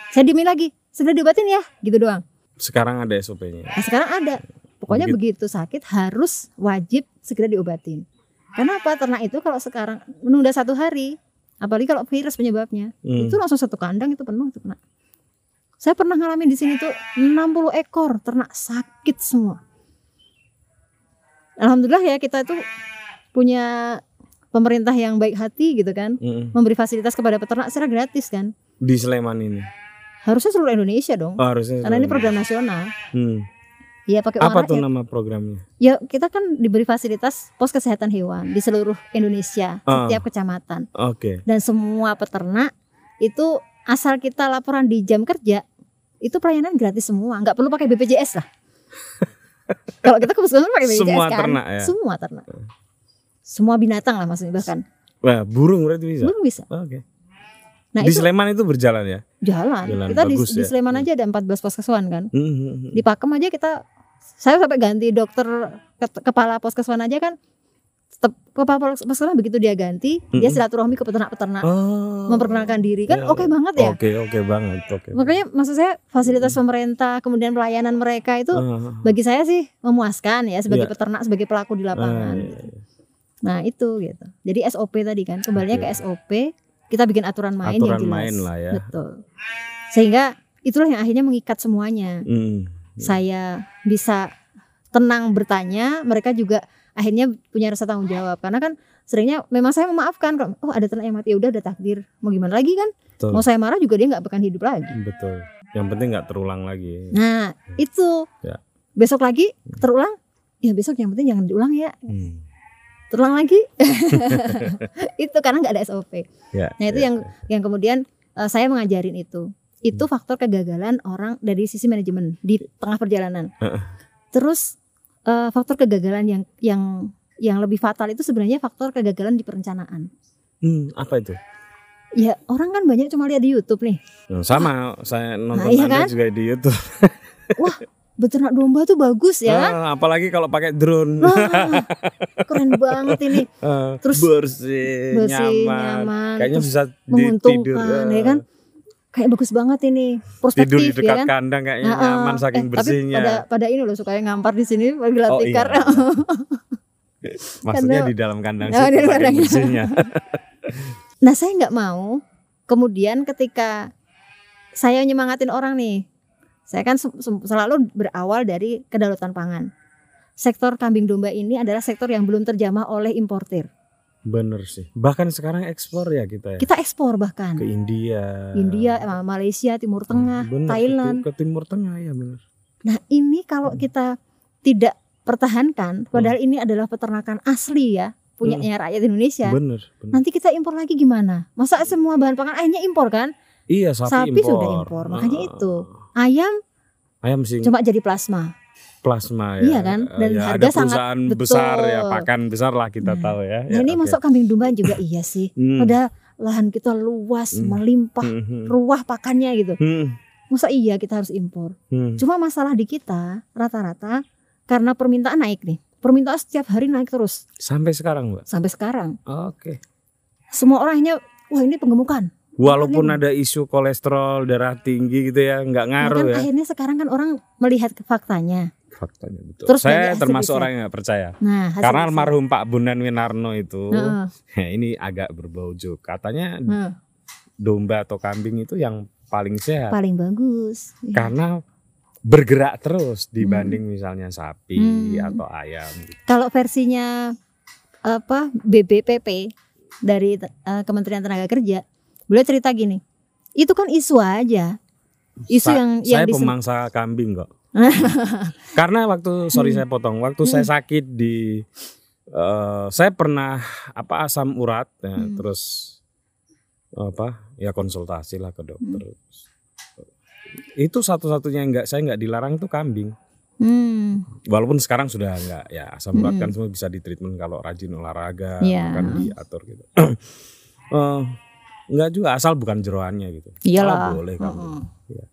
saya diemin lagi segera diobatin ya gitu doang Sekarang ada SOP-nya. Nah sekarang ada. Pokoknya begitu sakit harus wajib segera diobatin. Karena apa? Ternak itu kalau sekarang menunda satu hari, apalagi kalau virus penyebabnya, Hmm. itu langsung satu kandang itu penuh itu ternak. Saya pernah ngalamin di sini tuh 60 ekor ternak sakit semua. Alhamdulillah ya kita itu punya pemerintah yang baik hati gitu kan, Hmm. memberi fasilitas kepada peternak secara gratis kan. Di Sleman ini. Harusnya seluruh Indonesia dong. Oh, harusnya. Karena ini program nasional. Hmm. Ya pakai uang Apa tuh rakyat. nama programnya? Ya kita kan diberi fasilitas pos kesehatan hewan di seluruh Indonesia, Ah. setiap kecamatan Oke. dan semua peternak itu asal kita laporan di jam kerja itu pelayanan gratis semua, nggak perlu pakai BPJS lah. [LAUGHS] Kalau kita kebetulan pakai BPJS Semua kan, ternak ya? semua ternak, semua binatang lah maksudnya bahkan Wah, burung berarti bisa. belum bisa. Oke. Nah di itu Sleman itu berjalan ya? jalan. jalan Kita di, bagus di ya. Sleman aja ada 14 poskeswan kan. Hmm, hmm, hmm. Di Pakem aja kita, saya sampai ganti dokter ke- kepala poskeswan aja kan. Tetap kepala poskeswan begitu dia ganti, dia Mm-mm. silaturahmi ke peternak-peternak. Oh. memperkenalkan diri kan Ya, oke banget ya. Oke, oke banget. Oke. Makanya maksud saya fasilitas pemerintah kemudian pelayanan mereka itu Ah, bagi saya sih memuaskan ya sebagai Iya. peternak sebagai pelaku di lapangan. iya, iya. Nah itu gitu. Jadi SOP tadi kan kembalinya Oke. ke SOP kita bikin aturan main Aturan yang jelas. main lah ya. Betul. Sehingga itulah yang akhirnya mengikat semuanya. Hmm. Saya bisa tenang bertanya, mereka juga akhirnya punya rasa tanggung jawab karena kan seringnya memang saya memaafkan kalau oh ada ternak yang mati ya udah ada takdir mau gimana lagi kan Betul. mau saya marah juga dia nggak akan hidup lagi Betul. Yang penting nggak terulang lagi. Nah, itu Ya. besok lagi terulang. Ya besok yang penting jangan diulang ya. Hmm. Terulang lagi. [LAUGHS] itu karena nggak ada SOP. Ya, Nah, itu ya, yang ya. yang kemudian eh, saya mengajarin itu. Itu faktor kegagalan orang dari sisi manajemen di tengah perjalanan. Terus eh, faktor kegagalan yang yang yang lebih fatal itu sebenarnya faktor kegagalan di perencanaan. Hmm, apa itu? Ya, orang kan banyak cuma lihat di YouTube nih. Hmm, Sama, saya nonton iya Anda kan? juga di YouTube. [LAUGHS] Beternak domba tuh bagus ya. Ah, apalagi kalau pakai drone. Wah, keren banget ini. [LAUGHS] Ah, Terus bersih, bersih, nyaman. nyaman, Kayaknya bisa menguntungkan, tidur, ya kan? Kayak bagus banget ini. Tidur Prospektif di ya dekat kan? kandang kayaknya Nah, nyaman eh, saking eh, bersihnya. Tapi pada pada ini loh suka ngampar di sini bagi Oh, tikar. iya. [LAUGHS] Maksudnya karena- di dalam kandang Oh, sih saking kandang. bersihnya. [LAUGHS] [LAUGHS] nah, saya nggak mau kemudian ketika saya nyemangatin orang nih. Saya kan se- se- selalu berawal dari kedaulatan pangan. Sektor kambing domba ini adalah sektor yang belum terjamah oleh importir. Bener sih. Bahkan sekarang ekspor ya kita ya. Kita ekspor bahkan Ke India. India, eh, Malaysia, Timur Tengah, Bener, ke- Thailand. Ke, Timur Tengah ya benar. Nah ini kalau kita tidak pertahankan, padahal Hmm. ini adalah peternakan asli ya, punyanya rakyat Indonesia. Bener, bener. Nanti kita impor lagi gimana? Masa semua bahan pangan akhirnya impor kan? Iya, sapi, sapi impor. sudah impor, makanya Ah, itu. Ayam Ayam sih cuma jadi plasma. Plasma ya. Iya kan? Dan Ya, harga ada sangat perusahaan besar ya, betul. pakan besar lah kita Nah, tahu ya. Nah Ya, ini oke. masuk kambing domba juga [LAUGHS] iya sih. Hmm. Lahan kita luas, Hmm. melimpah, Hmm, hmm. ruah pakannya gitu. Hmm, Masa iya kita harus impor? hmm. Cuma masalah di kita rata-rata karena permintaan naik nih. Permintaan setiap hari naik terus Sampai sekarang, Mbak. sampai sekarang. Oke. Semua orangnya wah ini penggemukan. Walaupun Makanya- ada isu kolesterol, darah tinggi gitu ya, nggak ngaruh Nah, kan ya. akhirnya sekarang kan orang melihat faktanya. Faktanya betul. Terus Saya hasil termasuk orang yang nggak percaya. Nah, hasil Karena riset. almarhum Pak Bunan Winarno itu, Heeh, [LAUGHS] ya ini agak berbau joke. Katanya heeh, domba atau kambing itu yang paling sehat paling bagus. Ya. karena bergerak terus dibanding misalnya sapi Hmm. atau ayam. Kalau versinya apa BBPP dari eh, Kementerian Tenaga Kerja, beliau cerita gini. Itu kan isu aja. Isu Sa- yang yang saya pemangsa kambing kok. [LAUGHS] Karena waktu sorry Hmm. saya potong, waktu saya sakit di eh, saya pernah apa asam urat ya, Hmm. terus apa ya konsultasi lah ke dokter. Itu satu-satunya yang nggak saya nggak dilarang tuh kambing. Hmm. Walaupun sekarang sudah nggak ya asam urat Mm-mm. kan semua bisa ditreatment kalau rajin olahraga, Iya. makan diatur gitu. [CLEARS THROAT] Eh, nggak juga asal bukan jeroannya gitu. Iyalah. Oh, boleh kambing. Heeh.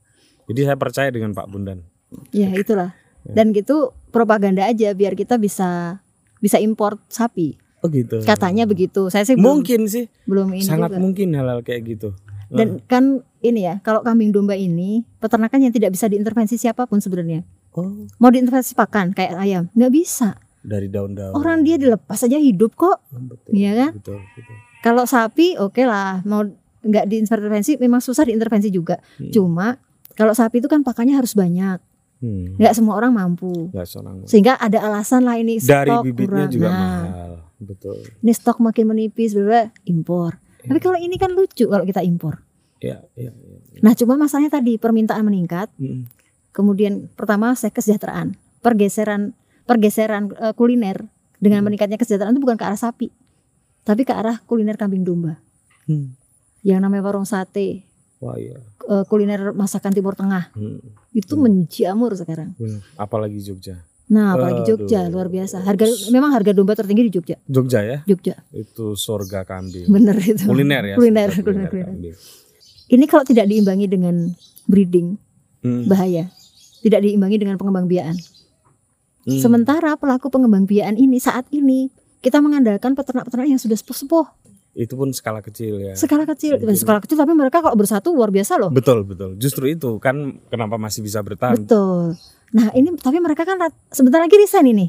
Jadi saya percaya dengan Pak Bundan. Ya itulah. Ya. Dan gitu propaganda aja biar kita bisa bisa import sapi. Oh gitu. Katanya begitu. Saya sih belum, Mungkin sih, belum ini sangat juga. mungkin hal-hal kayak gitu. Dan kan ini ya, kalau kambing domba ini peternakan yang tidak bisa diintervensi siapa pun sebenarnya. Oh, Mau diintervensi pakan kayak ayam, nggak bisa. dari daun-daun. Orang dia dilepas aja hidup kok. Oh, betul, Iya kan? Betul, betul. Kalau sapi oke lah, mau nggak diintervensi memang susah diintervensi juga. Hmm. Cuma kalau sapi itu kan pakannya harus banyak, Hmm. nggak semua orang mampu. Nggak seorang. Sehingga ada alasan lah ini Dari stok bibitnya kurang. juga Nah, mahal. Betul. ini stok makin menipis, bla impor. Iya. Tapi kalau ini kan lucu kalau kita impor. Ya, ya, ya. Nah, cuma masalahnya tadi permintaan meningkat, Hmm. kemudian pertama saya kesejahteraan, pergeseran pergeseran eh, kuliner dengan Hmm. meningkatnya kesejahteraan itu bukan ke arah sapi, tapi ke arah kuliner kambing domba. Hmm. Yang namanya warung sate, Wah iya. kuliner masakan Timur Tengah Hmm. itu Hmm. menjamur sekarang. Benar. Apalagi Jogja. Nah, apalagi Jogja Aduh. luar biasa. Harga memang harga domba tertinggi di Jogja. Jogja ya, Jogja, itu surga kambing. bener itu. Kuliner ya. Kuliner, kuliner, kuliner. kambing. Ini kalau tidak diimbangi dengan breeding Hmm. bahaya. Tidak diimbangi dengan pengembang biakan. Hmm. Sementara pelaku pengembang biakan ini saat ini kita mengandalkan peternak-peternak yang sudah sepuh-sepuh, itu pun skala kecil ya. skala kecil, skala kecil tapi mereka kalau bersatu luar biasa loh. Betul betul. Justru itu kan kenapa masih bisa bertahan. Betul. Nah ini tapi mereka kan sebentar lagi resign ini.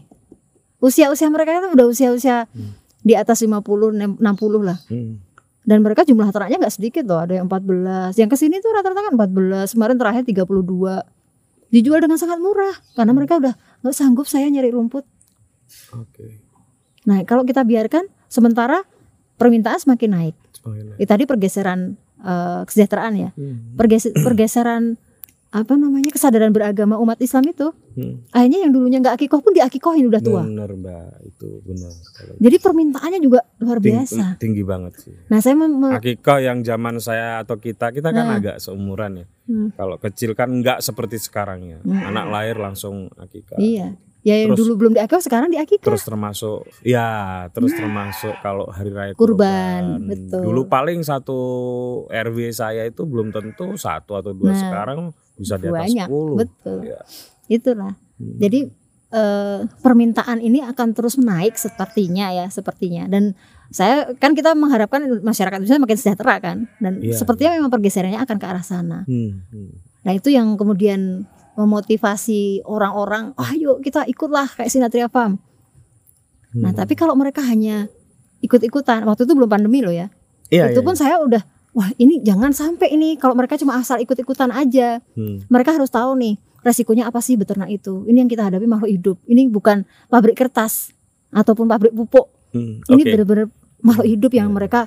Usia-usia mereka itu udah usia-usia Hmm. di atas 50, 60 lah. Hmm. Dan mereka jumlah ternaknya nggak sedikit loh, ada yang 14. Yang ke sini tuh rata-rata kan 14, kemarin terakhir 32. Dijual dengan sangat murah karena mereka udah nggak sanggup saya nyari rumput. Oke. Nah kalau kita biarkan sementara permintaan semakin naik. Semakin naik. Ya, tadi pergeseran eh, kesejahteraan ya, Hmm. Pergese- pergeseran apa namanya kesadaran beragama umat Islam itu. Hmm. Akhirnya yang dulunya nggak akikoh pun diakikohin udah tua. Bener mbak, itu benar. Kalau Jadi permintaannya juga luar ting- biasa. tinggi banget sih. Nah saya mem- me- Akikah yang zaman saya atau kita, kita kan Nah. agak seumuran ya. Hmm. Kalau kecil kan nggak seperti sekarang ya. Hmm. Anak lahir langsung akikah. iya, ya yang Terus- dulu belum diakikoh sekarang diakikoh. Terus termasuk, ya terus termasuk kalau hari raya Nah. Kurban, betul. Dulu paling satu RW saya itu belum tentu satu atau dua. Nah, sekarang bisa di atas banyak, 10. betul. Ya. Itulah. Hmm. Jadi eh, permintaan ini akan terus naik sepertinya ya, sepertinya. Dan saya kan kita mengharapkan masyarakat bisa makin sejahtera kan. Dan Iya, sepertinya memang pergeserannya akan ke arah sana. Hmm, hmm. Nah itu yang kemudian memotivasi orang-orang, "Oh, ayo kita ikutlah kayak Sinatria Farm. Nah Hmm. tapi kalau mereka hanya ikut-ikutan, waktu itu belum pandemi loh ya. Iya, itu iya, pun saya udah, wah ini jangan sampai ini kalau mereka cuma asal ikut-ikutan aja. Hmm. Mereka harus tahu nih resikonya apa sih beternak itu. Ini yang kita hadapi makhluk hidup. Ini bukan pabrik kertas ataupun pabrik pupuk. Hmm, Ini benar-benar makhluk hidup yang Iya. mereka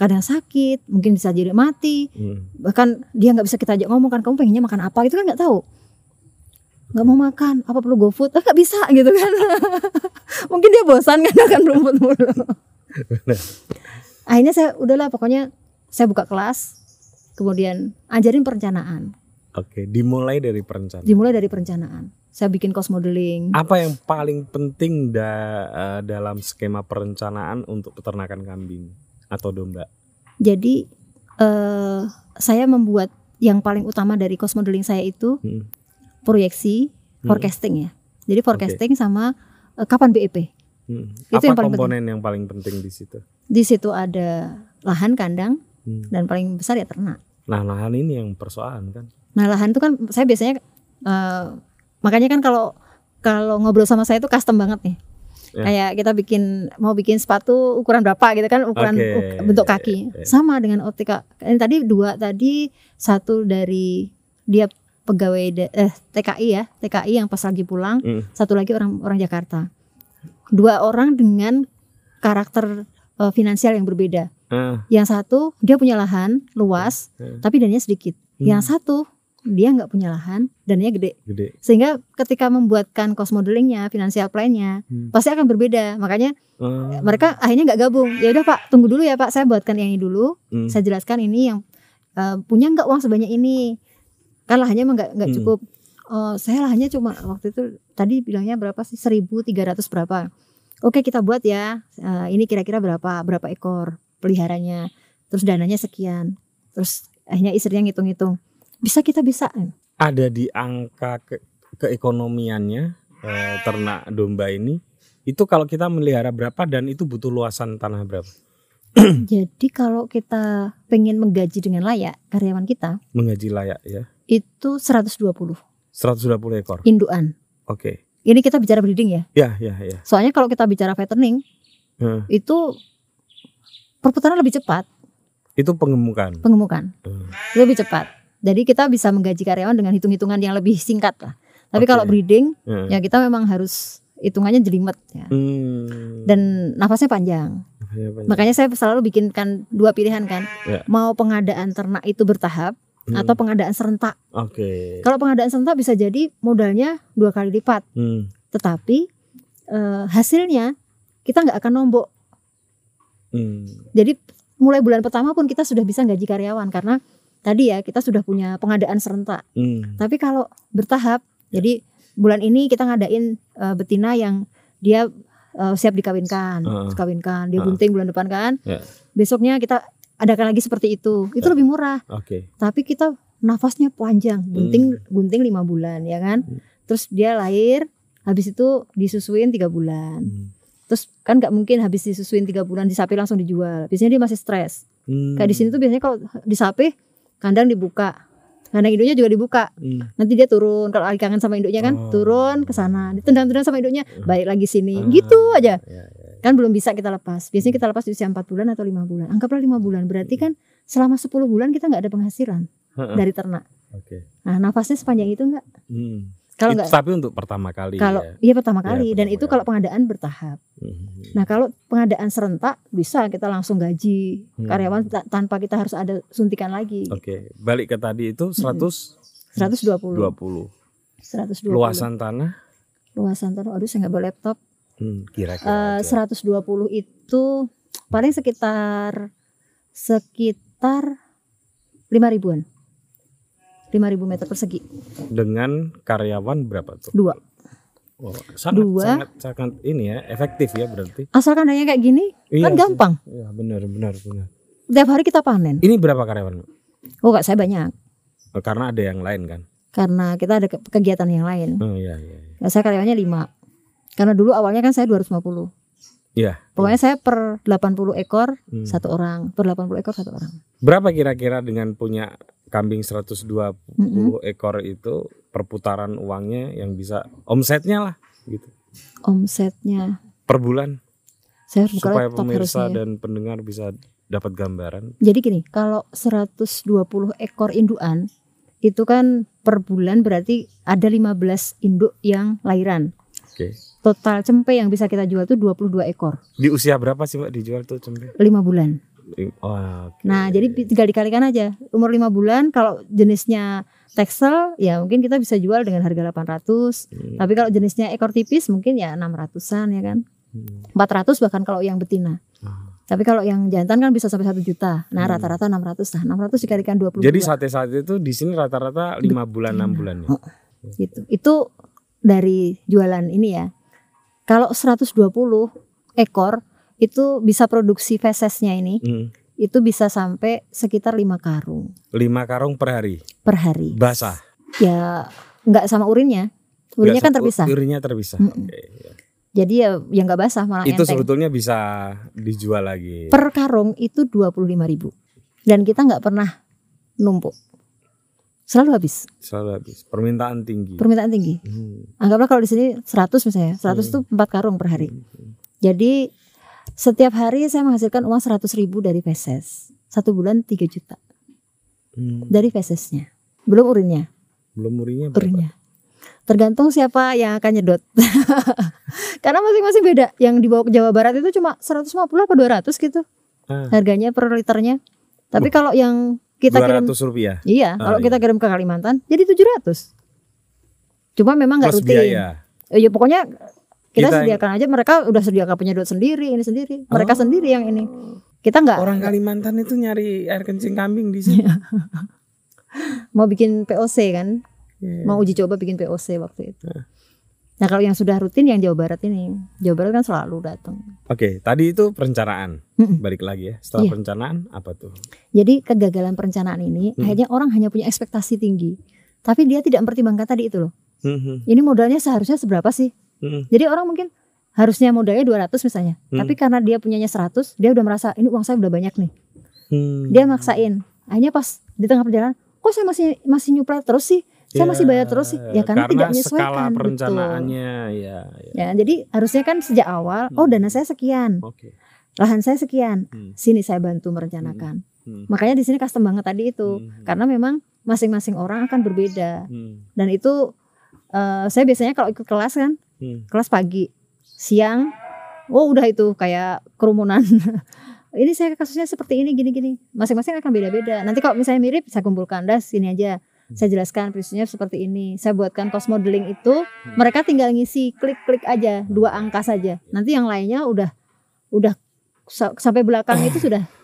kadang sakit, mungkin bisa jadi mati, Hmm. bahkan dia nggak bisa kita ajak ngomong kan kamu pengennya makan apa itu kan nggak tahu nggak mau makan apa perlu GoFood ah nggak bisa gitu kan [LAUGHS] mungkin dia bosan kan akan rumput mulu akhirnya saya udahlah pokoknya saya buka kelas kemudian ajarin perencanaan Oke, dimulai dari perencanaan. dimulai dari perencanaan saya bikin cost modeling Apa yang paling penting da- eh, dalam skema perencanaan untuk peternakan kambing atau domba? jadi eh, saya membuat yang paling utama dari cost modeling saya itu Hmm. Proyeksi Hmm. forecasting ya jadi forecasting sama eh, kapan BEP Hmm. Itu Apa yang paling komponen yang paling penting di situ? di situ ada lahan kandang Hmm. dan paling besar ya ternak. Nah, lahan ini yang persoalan kan. Nah lahan itu kan saya biasanya eh, makanya kan kalau kalau ngobrol sama saya itu custom banget nih. Ya. Kayak kita bikin mau bikin sepatu ukuran berapa gitu kan ukuran Oke. uk- bentuk kaki Oke. sama dengan optika. Ini tadi dua tadi satu dari dia pegawai eh, TKI ya TKI yang pas lagi pulang Hmm. satu lagi orang orang Jakarta dua orang dengan karakter eh, finansial yang berbeda Ah, yang satu dia punya lahan luas Hmm. tapi dananya sedikit Hmm. yang satu dia nggak punya lahan, dananya gede. Gede. Sehingga ketika membuatkan cost modelingnya, financial plan-nya, Hmm. pasti akan berbeda. Makanya Oh. mereka akhirnya nggak gabung. Ya udah Pak, tunggu dulu ya Pak, saya buatkan yang ini dulu. Hmm. Saya jelaskan ini yang eh, punya nggak uang sebanyak ini. Kan lahannya emang nggak nggak Hmm. cukup. Oh, saya lahannya cuma waktu itu tadi bilangnya berapa sih? 1300 berapa. Oke, kita buat ya. Eh, ini kira-kira berapa? Berapa ekor peliharanya? Terus dananya sekian. Terus akhirnya istrinya ngitung-ngitung. Bisa kita bisa. Ada di angka ke- keekonomiannya eh, ternak domba ini itu kalau kita melihara berapa dan itu butuh luasan tanah berapa? Jadi kalau kita pengen menggaji dengan layak karyawan kita Menggaji layak ya. Itu 120 120 ekor. induan. Oke. Ini kita bicara breeding ya. Ya, ya, ya. Soalnya kalau kita bicara fattening Hmm. itu perputaran lebih cepat Itu pengemukan. pengemukan, Hmm. lebih cepat. Jadi kita bisa menggaji karyawan dengan hitung-hitungan yang lebih singkat lah. Tapi Oke. kalau breeding Hmm. ya kita memang harus hitungannya jelimet ya. Hmm. Dan nafasnya panjang. Ya. Makanya saya selalu bikinkan dua pilihan kan. Ya. Mau pengadaan ternak itu bertahap Hmm. atau pengadaan serentak. Oke. Kalau pengadaan serentak bisa jadi modalnya dua kali lipat, Hmm. tetapi eh, hasilnya kita nggak akan nombok. Hmm. Jadi mulai bulan pertama pun kita sudah bisa gaji karyawan karena tadi ya kita sudah punya pengadaan serentak. Hmm. Tapi kalau bertahap, jadi bulan ini kita ngadain eh, betina yang dia eh, siap dikawinkan, Heeh. dikawinkan, dia Heeh. bunting bulan depan kan. Ya. Besoknya kita adakan lagi seperti itu. Itu lebih murah. Oke. Tapi kita nafasnya panjang, bunting bunting lima bulan ya kan. Hmm. Terus dia lahir, habis itu disusuin tiga bulan. Hmm. Terus kan nggak mungkin habis disusuin tiga bulan disapi langsung dijual. Biasanya dia masih stres. Hmm. Kayak di sini tuh biasanya kalau disapi kandang dibuka. Kandang induknya juga dibuka. Hmm. Nanti dia turun kalau lagi kangen sama induknya kan, Oh. turun ke sana, ditendang-tendang sama induknya, balik lagi sini. Ah, Gitu aja. ya, ya. Kan belum bisa kita lepas. Biasanya kita lepas di usia 4 bulan atau lima bulan. Anggaplah lima bulan. Berarti kan selama 10 bulan kita nggak ada penghasilan dari ternak. Oke. Nah, nafasnya sepanjang itu enggak? Hmm. Kalau enggak tapi untuk pertama kali kalau ya. iya pertama Iya, kali dan pertama itu kali. kalau pengadaan bertahap. Hmm. Nah, kalau pengadaan serentak bisa kita langsung gaji Hmm. karyawan ta- tanpa kita harus ada suntikan lagi. Oke, balik ke tadi itu 100 120. 20. 120. Luasan tanah Luasan tanah. Aduh, saya nggak bawa laptop. Hmm, kira-kira Eh, aja. 120 itu paling sekitar sekitar 5 ribuan. 5000 meter persegi. dengan karyawan berapa tuh? Dua. Oh, sangat, Dua. sangat sangat ini ya, efektif ya berarti. Asalkan hanya kayak gini Iya kan gampang. Iya, benar benar benar. Tiap hari kita panen. Ini berapa karyawan? Oh, kak saya banyak. Karena ada yang lain kan. Karena kita ada ke- kegiatan yang lain. Oh iya iya. iya. Nah, saya karyawannya 5. Karena dulu awalnya kan saya 250. Iya. Pokoknya saya per 80 ekor Hmm. satu orang, per 80 ekor satu orang. Berapa kira-kira dengan punya kambing 120 Mm-mm. ekor itu perputaran uangnya yang bisa omsetnya lah gitu. Omsetnya Per bulan saya harus supaya pemirsa harusnya. ya. dan pendengar bisa dapat gambaran. Jadi gini, kalau 120 ekor indukan itu kan per bulan berarti ada 15 induk yang lahiran. Oke. Total cempe yang bisa kita jual itu 22 ekor, Di usia berapa sih Mbak dijual tuh cempe? 5 bulan. Oh, oke. Nah, jadi tinggal dikalikan aja. Umur 5 bulan kalau jenisnya teksel ya mungkin kita bisa jual dengan harga 800. Hmm. Tapi kalau jenisnya ekor tipis mungkin ya 600-an ya kan. Hmm. 400 bahkan kalau yang betina. Ah. Tapi kalau yang jantan kan bisa sampai 1 juta. Nah, Hmm. rata-rata 600 lah. 600 dikalikan 22 Jadi sate-sate itu di sini rata-rata 5 bulan 6 bulan ya. Oh. gitu. Itu dari jualan ini ya. Kalau 120 ekor itu bisa produksi fesesnya ini Hmm. itu bisa sampai sekitar 5 karung 5 karung per hari. per hari. Basah. Ya nggak sama urinnya. Urinnya Nggak kan sa- terpisah. Urinnya terpisah. Ya. Jadi ya yang nggak basah malah Itu enteng. sebetulnya bisa dijual lagi. Per karung itu 25.000 Dan kita nggak pernah numpuk. Selalu habis. Selalu habis. Permintaan tinggi. Permintaan tinggi. Hmm. Anggaplah kalau di sini 100 misalnya. 100 itu 4 karung per hari. Jadi setiap hari saya menghasilkan uang 100 ribu dari feses. Satu bulan 3 juta Hmm. dari fesesnya. Belum urinnya, Belum urinya berapa? urinnya. Tergantung siapa yang akan nyedot. [LAUGHS] Karena masing-masing beda. Yang dibawa ke Jawa Barat itu cuma 150 apa 200 gitu Ah. harganya per liternya. Tapi kalau yang kita kirim 200 rupiah iya, Ah, kalau kita kirim ke Kalimantan jadi 700. Cuma memang nggak rutin. biaya. Eh, Ya pokoknya kita, Kita- sediakan aja mereka udah sediakan penyedot sendiri ini sendiri. Mereka Oh. sendiri yang ini. Kita nggak Orang Kalimantan itu nyari air kencing kambing di sini. [LAUGHS] mau bikin POC kan, Iya. mau uji coba bikin POC waktu itu. Nah. Nah kalau yang sudah rutin yang Jawa Barat ini, Jawa Barat kan selalu datang. Oke, tadi itu perencanaan. Mm-mm. Balik lagi ya. Setelah Iya. perencanaan apa tuh? Jadi kegagalan perencanaan ini Hmm. akhirnya orang hanya punya ekspektasi tinggi, tapi dia tidak mempertimbangkan tadi itu loh. Mhm, Ini modalnya seharusnya seberapa sih? mhm. Jadi orang mungkin harusnya modalnya 200 misalnya, Hmm. tapi karena dia punyanya 100, dia udah merasa ini uang saya udah banyak nih. Hmm. Dia maksain. Akhirnya pas di tengah perjalanan, kok saya masih masih nyupret terus sih? Saya masih bayar terus sih? Ya karena, tidak menyesuaikan. skala betul. perencanaannya ya, ya. Ya, jadi harusnya kan sejak awal, oh Hmm. dana saya sekian, Oke. lahan saya sekian, Hmm. sini saya bantu merencanakan. Hmm. Makanya di sini custom banget tadi itu, Hmm. karena memang masing-masing orang akan berbeda. Hmm. Dan itu eh, saya biasanya kalau ikut kelas kan, Hmm. kelas pagi, siang, oh udah itu kayak kerumunan. [LAUGHS] ini saya kasusnya seperti ini gini-gini. Masing-masing akan beda-beda. Nanti kalau misalnya mirip, saya kumpulkan das sini aja. Saya jelaskan prinsipnya seperti ini. Saya buatkan cost modeling itu, mereka tinggal ngisi klik-klik aja dua angka saja. Nanti yang lainnya udah udah sa- sampai belakang itu sudah [CLEARS THROAT]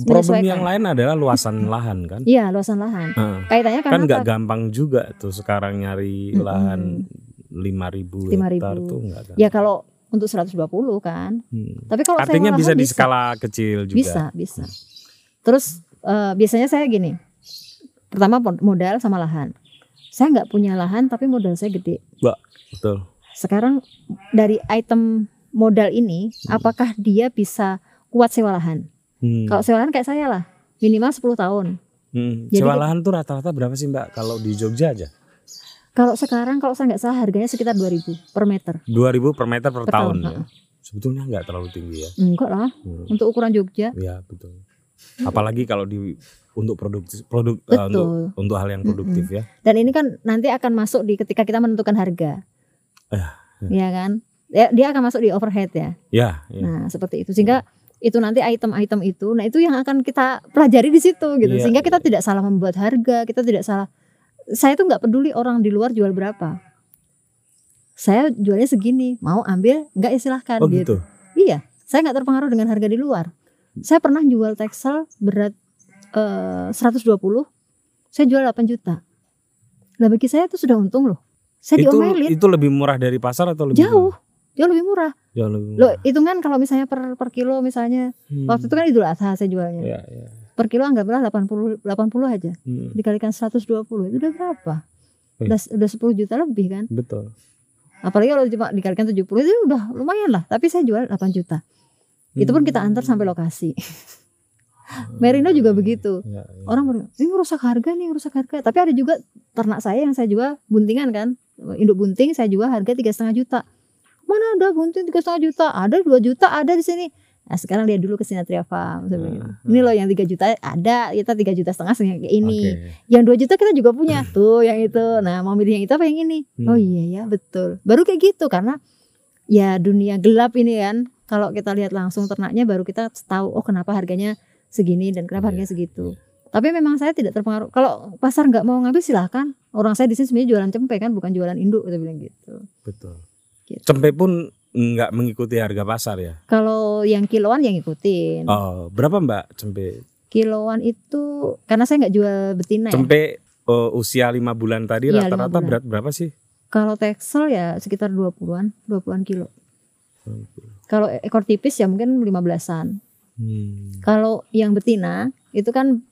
Problem yang lain adalah luasan [CLEARS THROAT] lahan kan. Iya luasan lahan. Nah, Kaitannya kan nggak gampang juga tuh sekarang nyari lahan 5000 5.000. hektar tuh nggak gampang. Ya kalau untuk 120 kan. Hmm. Tapi kalau Artinya bisa di skala kecil juga. Bisa, bisa. Terus eh, biasanya saya gini. Pertama modal sama lahan. Saya nggak punya lahan tapi modal saya gede. Betul. Sekarang dari item modal ini, Hmm. apakah dia bisa kuat sewa lahan? Hmm. Kalau sewa lahan kayak saya lah, minimal 10 tahun. Hmm. Jadi Sewa lahan tuh rata-rata berapa sih Mbak kalau di Jogja aja? Kalau sekarang kalau saya nggak salah harganya sekitar 2000 per meter. 2000 per meter per, Per tahun, tahun, ya. Sebetulnya nggak terlalu tinggi ya. Enggak lah, Hmm. untuk ukuran Jogja. Ya betul. Apalagi kalau di untuk produktif produk eh, untuk untuk hal yang produktif ya. Dan ini kan nanti akan masuk di ketika kita menentukan harga. Eh, Iya kan? Ya, dia akan masuk di overhead ya. Ya, ya. Nah, seperti itu. Sehingga itu nanti item-item itu, nah itu yang akan kita pelajari di situ gitu. Iya, Sehingga kita tidak salah membuat harga, kita tidak salah. Saya tuh nggak peduli orang di luar jual berapa. Saya jualnya segini, mau ambil nggak ya silahkan Oh gitu. gitu. Iya, saya nggak terpengaruh dengan harga di luar. Saya pernah jual teksel berat eh, 120, saya jual 8 juta. Nah bagi saya itu sudah untung loh. Saya Itu diomelin itu lebih murah dari pasar atau lebih jauh, murah? jauh lebih murah. Jauh lebih Loh, murah. hitungan kalau misalnya per per kilo misalnya Hmm. waktu itu kan Idul Adha saya jualnya. Ya, ya. Per kilo anggaplah 80 80 aja. Hmm. Dikalikan 120 itu udah berapa? Eh. Udah udah 10 juta lebih kan? Betul. Apalagi kalau cuma dikalikan 70 itu udah lumayan lah, tapi saya jual 8 juta. Itu pun kita antar sampai lokasi. [LAUGHS] Merino juga begitu. Ya, ya. Orang bilang, ini rusak harga nih, rusak harga. Tapi ada juga ternak saya yang saya jual buntingan kan, induk bunting saya jual harga tiga setengah juta. Mana ada bunting tiga setengah juta? Ada 2 juta ada di sini. Nah sekarang lihat dulu ke Sinatria Farm. Hmm. Ini loh yang 3 juta ada, kita tiga juta setengah kayak ini. Oke. Yang 2 juta kita juga punya. Tuh yang itu. Nah mau milih yang itu apa yang ini? Hmm. Oh iya ya betul. Baru kayak gitu karena ya dunia gelap ini kan. Kalau kita lihat langsung ternaknya baru kita tahu oh kenapa harganya segini dan kenapa Iya, harganya segitu. Tapi memang saya tidak terpengaruh. Kalau pasar nggak mau ngambil silahkan. Orang saya di sini sebenarnya jualan cempe kan, bukan jualan induk. Kita bilang gitu. Betul. Gitu. Cempe pun nggak mengikuti harga pasar ya. Kalau yang kiloan yang ngikutin. Oh, berapa Mbak cempe? Kiloan itu karena saya nggak jual betina ya. Cempe oh, usia lima bulan tadi Iya, rata-rata bulan. berat berapa sih? Kalau teksel ya sekitar 20-an, 20-an kilo. Kalau ekor tipis ya mungkin 15-an. Hmm. Kalau yang betina itu kan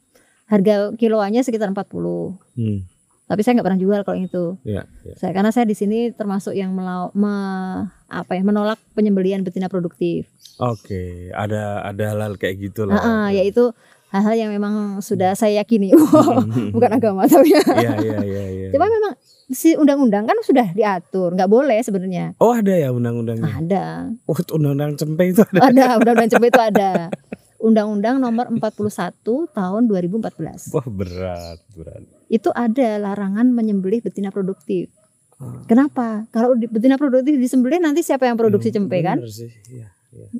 harga kiloannya sekitar 40. Hmm. Tapi saya nggak pernah jual kalau yang itu. Ya, ya. Saya karena saya di sini termasuk yang melau, me- apa ya menolak penyembelian betina produktif. Oke, ada ada hal-hal kayak gitu Nah, lah. yaitu hal-hal yang memang sudah saya yakini. [LAUGHS] Bukan agama tapi ya. Iya, iya, iya, iya. Cuma memang si undang-undang kan sudah diatur, nggak boleh sebenarnya. Oh, ada ya undang-undangnya. Ada. Oh, undang-undang cempe itu ada. Ada, [LAUGHS] undang-undang cempe itu ada. Undang-undang nomor 41 tahun 2014. Wah, berat, berat. Itu ada larangan menyembelih betina produktif. Ah. Kenapa? Kalau betina produktif disembelih nanti siapa yang produksi Hmm, cempe kan? sih, iya.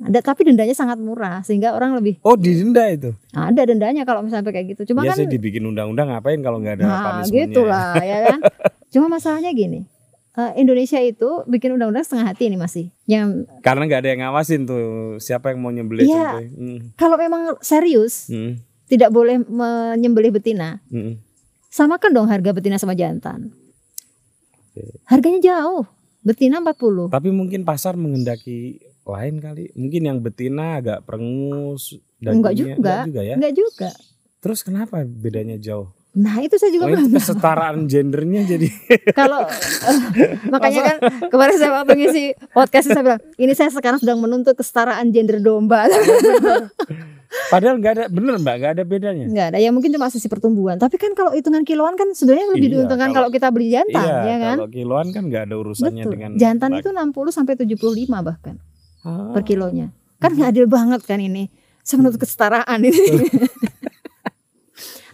Ada tapi dendanya sangat murah sehingga orang lebih Oh, didenda itu. ada dendanya kalau misalnya kayak gitu. Cuma ya kan dibikin undang-undang ngapain kalau nggak ada nah punishment-nya gitu ya? lah ya kan. [LAUGHS] Cuma masalahnya gini. eh, Indonesia itu bikin undang-undang setengah hati ini masih. Yang Karena nggak ada yang ngawasin tuh siapa yang mau nyembelih Iya. sampai. Hmm, kalau memang serius hmm, tidak boleh menyembelih betina, hmm. samakan dong harga betina sama jantan. Harganya jauh. Betina 40. Tapi mungkin pasar mengendaki lain kali. Mungkin yang betina agak perengus Enggak juga. Enggak juga ya. Enggak juga. Terus kenapa bedanya jauh? Nah, itu saya juga Oh, belum kesetaraan gendernya jadi [LAUGHS] Kalau eh, makanya kan kemarin saya waktu ngisi podcast saya bilang, ini saya sekarang sedang menuntut kesetaraan gender domba. [LAUGHS] padahal nggak ada bener mbak nggak ada bedanya. Enggak ada. Ya mungkin cuma sisi pertumbuhan. Tapi kan kalau hitungan kiloan kan sebenarnya lebih Iya, diuntungkan kalau- kalau kita beli jantan, iya, ya kan? kalau kiloan kan nggak ada urusannya Betul. dengan Jantan laki. itu 60 sampai 75 bahkan Ah, per kilonya. Kan nggak adil banget kan ini. Saya menuntut kesetaraan ini. [LAUGHS]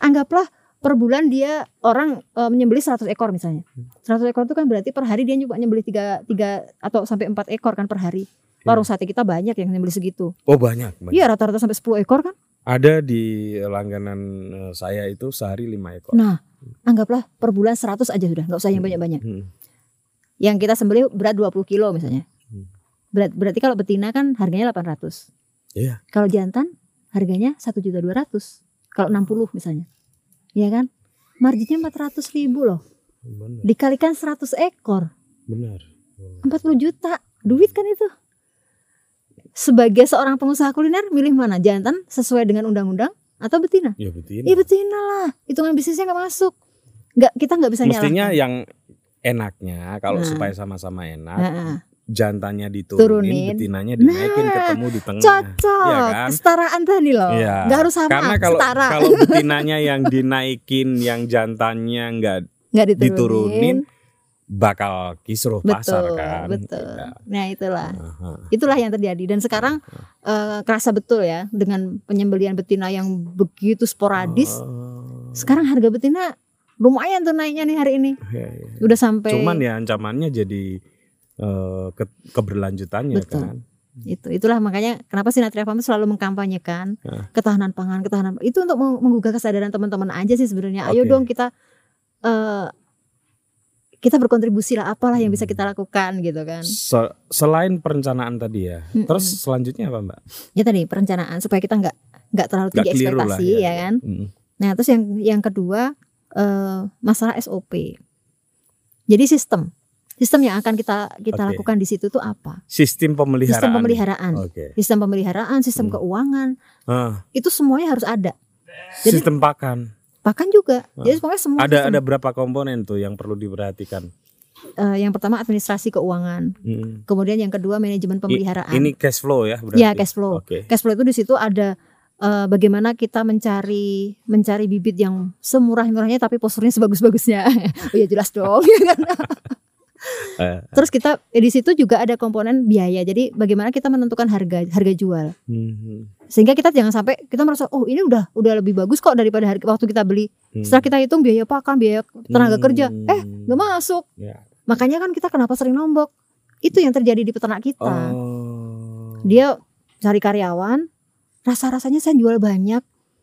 Anggaplah per bulan dia orang eh, menyembelih 100 ekor misalnya. 100 ekor itu kan berarti per hari dia cuma nyembelih 3 3 atau sampai 4 ekor kan per hari. Warung sate kita banyak yang nyembelih segitu. Oh banyak. Iya rata-rata sampai 10 ekor kan. Ada di langganan eh, saya itu sehari lima ekor. Nah, anggaplah per bulan 100 aja sudah, nggak usah yang banyak-banyak. Hmm. Yang kita sembelih berat 20 kilo misalnya. Berat, berarti kalau betina kan harganya 800. Iya. Kalau jantan harganya 1.200. Kalau 60 misalnya. Iya kan? Marginnya 400 ribu loh. Benar. Dikalikan 100 ekor. Benar. 40 juta. Duit kan itu. Sebagai seorang pengusaha kuliner, milih mana? Jantan sesuai dengan undang-undang atau betina? Ya betina. Iya betina lah. Hitungan bisnisnya nggak masuk. Nggak, kita nggak bisa Mestinya nyalakan. yang enaknya kalau Nah. supaya sama-sama enak, Nah, jantannya diturunin, Turunin. betinanya dinaikin Nah, ketemu di tengah. cocok. Iya kan? Kesetaraan tadi loh. Iya. Nggak harus sama, Karena kalau setara. kalau [LAUGHS] betinanya yang dinaikin, yang jantannya nggak Nggak diturunin. diturunin, bakal kisruh pasar Betul, kan. betul. Iya. Nah itulah. Aha. Itulah yang terjadi dan sekarang eh, kerasa betul ya dengan penyembelian betina yang begitu sporadis. Oh. Sekarang harga betina lumayan tuh naiknya nih hari ini. Iya, iya. Udah sampai Cuman ya ancamannya jadi eh, ke- keberlanjutannya Betul. kan. itu itulah makanya kenapa Sinatria Farm selalu mengkampanyekan Nah. ketahanan pangan ketahanan itu untuk meng- menggugah kesadaran teman-teman aja sih sebenarnya ayo Oke. dong kita eh, kita berkontribusi lah apalah yang bisa kita lakukan gitu kan Se- selain perencanaan tadi ya, Mm-mm. terus selanjutnya apa mbak? ya tadi perencanaan supaya kita nggak nggak terlalu tinggi lah ekspektasi ya, kan Mm. nah terus yang yang kedua eh, masalah SOP jadi sistem sistem yang akan kita kita Oke. lakukan di situ tuh apa Sistem pemeliharaan. sistem pemeliharaan Oke. sistem pemeliharaan sistem Hmm. keuangan Ah, itu semuanya harus ada Jadi- sistem pakan. Pakan juga. Ah. Jadi pokoknya semua Ada sistem. ada berapa komponen tuh yang perlu diperhatikan? Eh, yang pertama administrasi keuangan, Mm. kemudian yang kedua manajemen pemeliharaan. Ini cash flow ya berarti. ya cash flow. Oke. Cash flow itu di situ ada eh, bagaimana kita mencari mencari bibit yang semurah-murahnya tapi posturnya sebagus-bagusnya. [LAUGHS] oh ya jelas dong. [LAUGHS] kan? Eh, Terus kita eh, di situ juga ada komponen biaya. Jadi bagaimana kita menentukan harga harga jual. mhm. Sehingga kita jangan sampai kita merasa oh ini udah udah lebih bagus kok daripada harga waktu kita beli. Hmm. Setelah kita hitung biaya pakan, biaya tenaga kerja, eh Hmm. nggak masuk. Ya. Makanya kan kita kenapa sering nombok? Itu yang terjadi di peternak kita. Oh. Dia cari karyawan, rasa-rasanya saya jual banyak,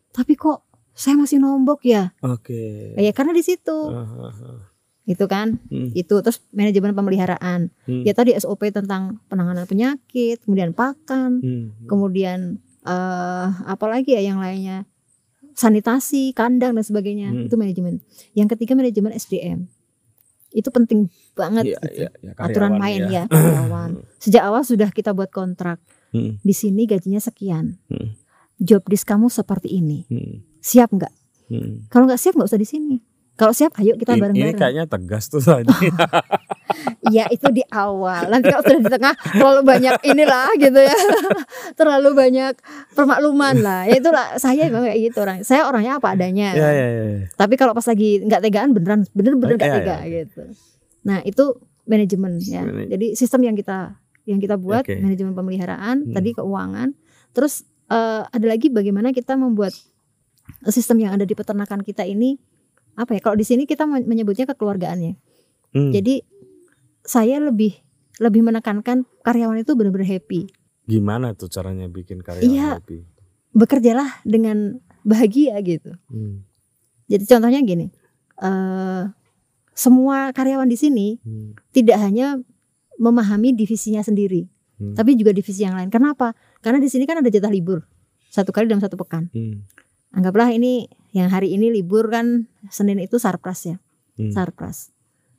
tapi kok saya masih nombok ya? Oke. Ya karena di situ. Ah, ah, Itu kan. Hmm. Itu terus manajemen pemeliharaan. Hmm. Ya tadi SOP tentang penanganan penyakit, kemudian pakan, Hmm. kemudian eh apa lagi ya yang lainnya? Sanitasi, kandang dan sebagainya. Hmm. Itu manajemen. Yang ketiga manajemen SDM. Itu penting banget Iya, gitu. iya, iya, aturan main ya. ya [CLEARS THROAT] karyawan. Sejak awal sudah kita buat kontrak. Hmm. Di sini gajinya sekian. Hmm. Job disk kamu seperti ini. Hmm. Siap nggak? Hmm. Kalau nggak siap nggak usah di sini. Kalau siap, ayo kita Ini- Ini bareng-bareng. kayaknya tegas tuh tadi. Iya [LAUGHS] itu di awal. Nanti kalau sudah di tengah terlalu banyak inilah gitu ya. [LAUGHS] terlalu banyak permakluman lah. Ya itulah saya memang kayak gitu orang. Saya orangnya apa adanya. ya, ya, ya. Tapi kalau pas lagi nggak tegaan beneran bener-bener nggak Iya, tega iya. gitu. Nah itu manajemen ya. Jadi sistem yang kita yang kita buat Oke. manajemen pemeliharaan, Hmm. tadi keuangan, terus eh, ada lagi bagaimana kita membuat sistem yang ada di peternakan kita ini apa ya? Kalau di sini kita men- menyebutnya kekeluargaannya. Hmm. Jadi saya lebih lebih menekankan karyawan itu benar-benar happy. Gimana tuh caranya bikin karyawan Iya. happy? bekerjalah dengan bahagia gitu. Hmm. Jadi contohnya gini, eh semua karyawan di sini Hmm. tidak hanya memahami divisinya sendiri, Hmm. tapi juga divisi yang lain. Kenapa? Karena di sini kan ada jatah libur satu kali dalam satu pekan. Hmm. Anggaplah ini yang hari ini libur kan Senin itu sarpras ya, Hmm. sarpras.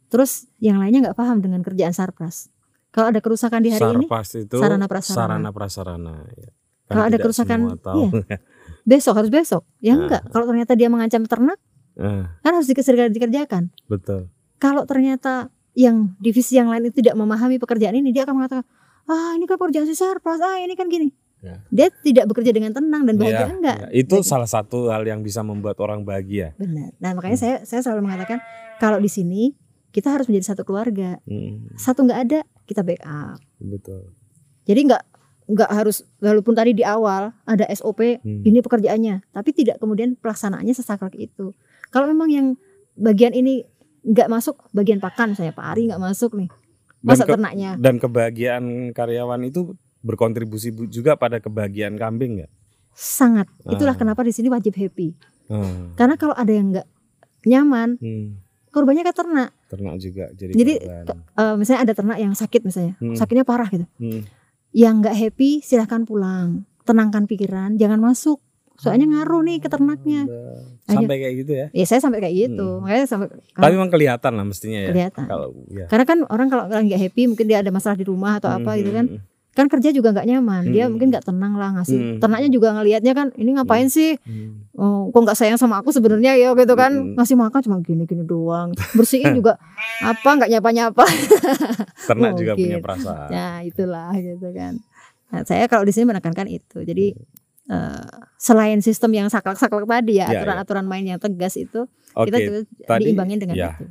Terus yang lainnya nggak paham dengan kerjaan sarpras. Kalau ada kerusakan di hari ini, Sarpas itu sarana prasarana. sarana prasarana. ya. Kan Kalau ada kerusakan, semua tahu. [LAUGHS] besok harus besok. Ya Nah. enggak. Kalau ternyata dia mengancam ternak, Ah, kan harus dikerjakan dikerjakan. betul. Kalau ternyata yang divisi yang lain itu tidak memahami pekerjaan ini, dia akan mengatakan, ah ini kan pekerjaan si sarpras, ah ini kan gini. Ya. Dia tidak bekerja dengan tenang dan bahagia Iya, enggak. iya. Itu Jadi- salah satu hal yang bisa membuat orang bahagia. Benar. Nah makanya Hmm. saya saya selalu mengatakan kalau di sini kita harus menjadi satu keluarga. Hmm, Satu nggak ada kita backup. betul. Jadi nggak nggak harus walaupun tadi di awal ada SOP Hmm. ini pekerjaannya, tapi tidak kemudian pelaksanaannya sesaklek itu. Kalau memang yang bagian ini nggak masuk bagian pakan saya Pak Ari nggak masuk nih, Dan, masa ke- ternaknya dan kebahagiaan karyawan itu berkontribusi bu- juga pada kebahagiaan kambing nggak? sangat. Itulah Ah. kenapa di sini wajib happy. Hmm. Karena kalau ada yang nggak nyaman, Hmm. korbannya ke ternak. Ternak juga jadi, Jadi. Eh, misalnya ada ternak yang sakit misalnya, Hmm. sakitnya parah gitu. Hmm. Yang nggak happy silahkan pulang, tenangkan pikiran, jangan masuk. Soalnya ngaruh nih ke ternaknya. Sampai kayak gitu ya. Ya saya sampai kayak gitu, Hmm. makanya sampai Tapi memang kelihatan lah mestinya ya. kelihatan. Kalau ya. Karena kan orang kalau nggak happy mungkin dia ada masalah di rumah atau apa Hmm, gitu kan. Hmm, Kan kerja juga nggak nyaman. Dia Hmm. mungkin nggak tenang lah ngasih. Hmm. Ternaknya juga ngelihatnya kan ini ngapain sih? hmm. Oh, kok nggak sayang sama aku sebenarnya ya gitu kan. Hmm. Ngasih makan cuma gini-gini doang. Bersihin juga [LAUGHS] apa nggak nyapa-nyapa. Ternak juga Mungkin. punya perasaan. Nah, itulah gitu kan. Nah, saya kalau di sini menekankan itu. Jadi eh, selain sistem yang saklek-saklek tadi ya, Ya, aturan-aturan main yang tegas itu Oke, kita juga tadi- diimbangin dengan ya. itu.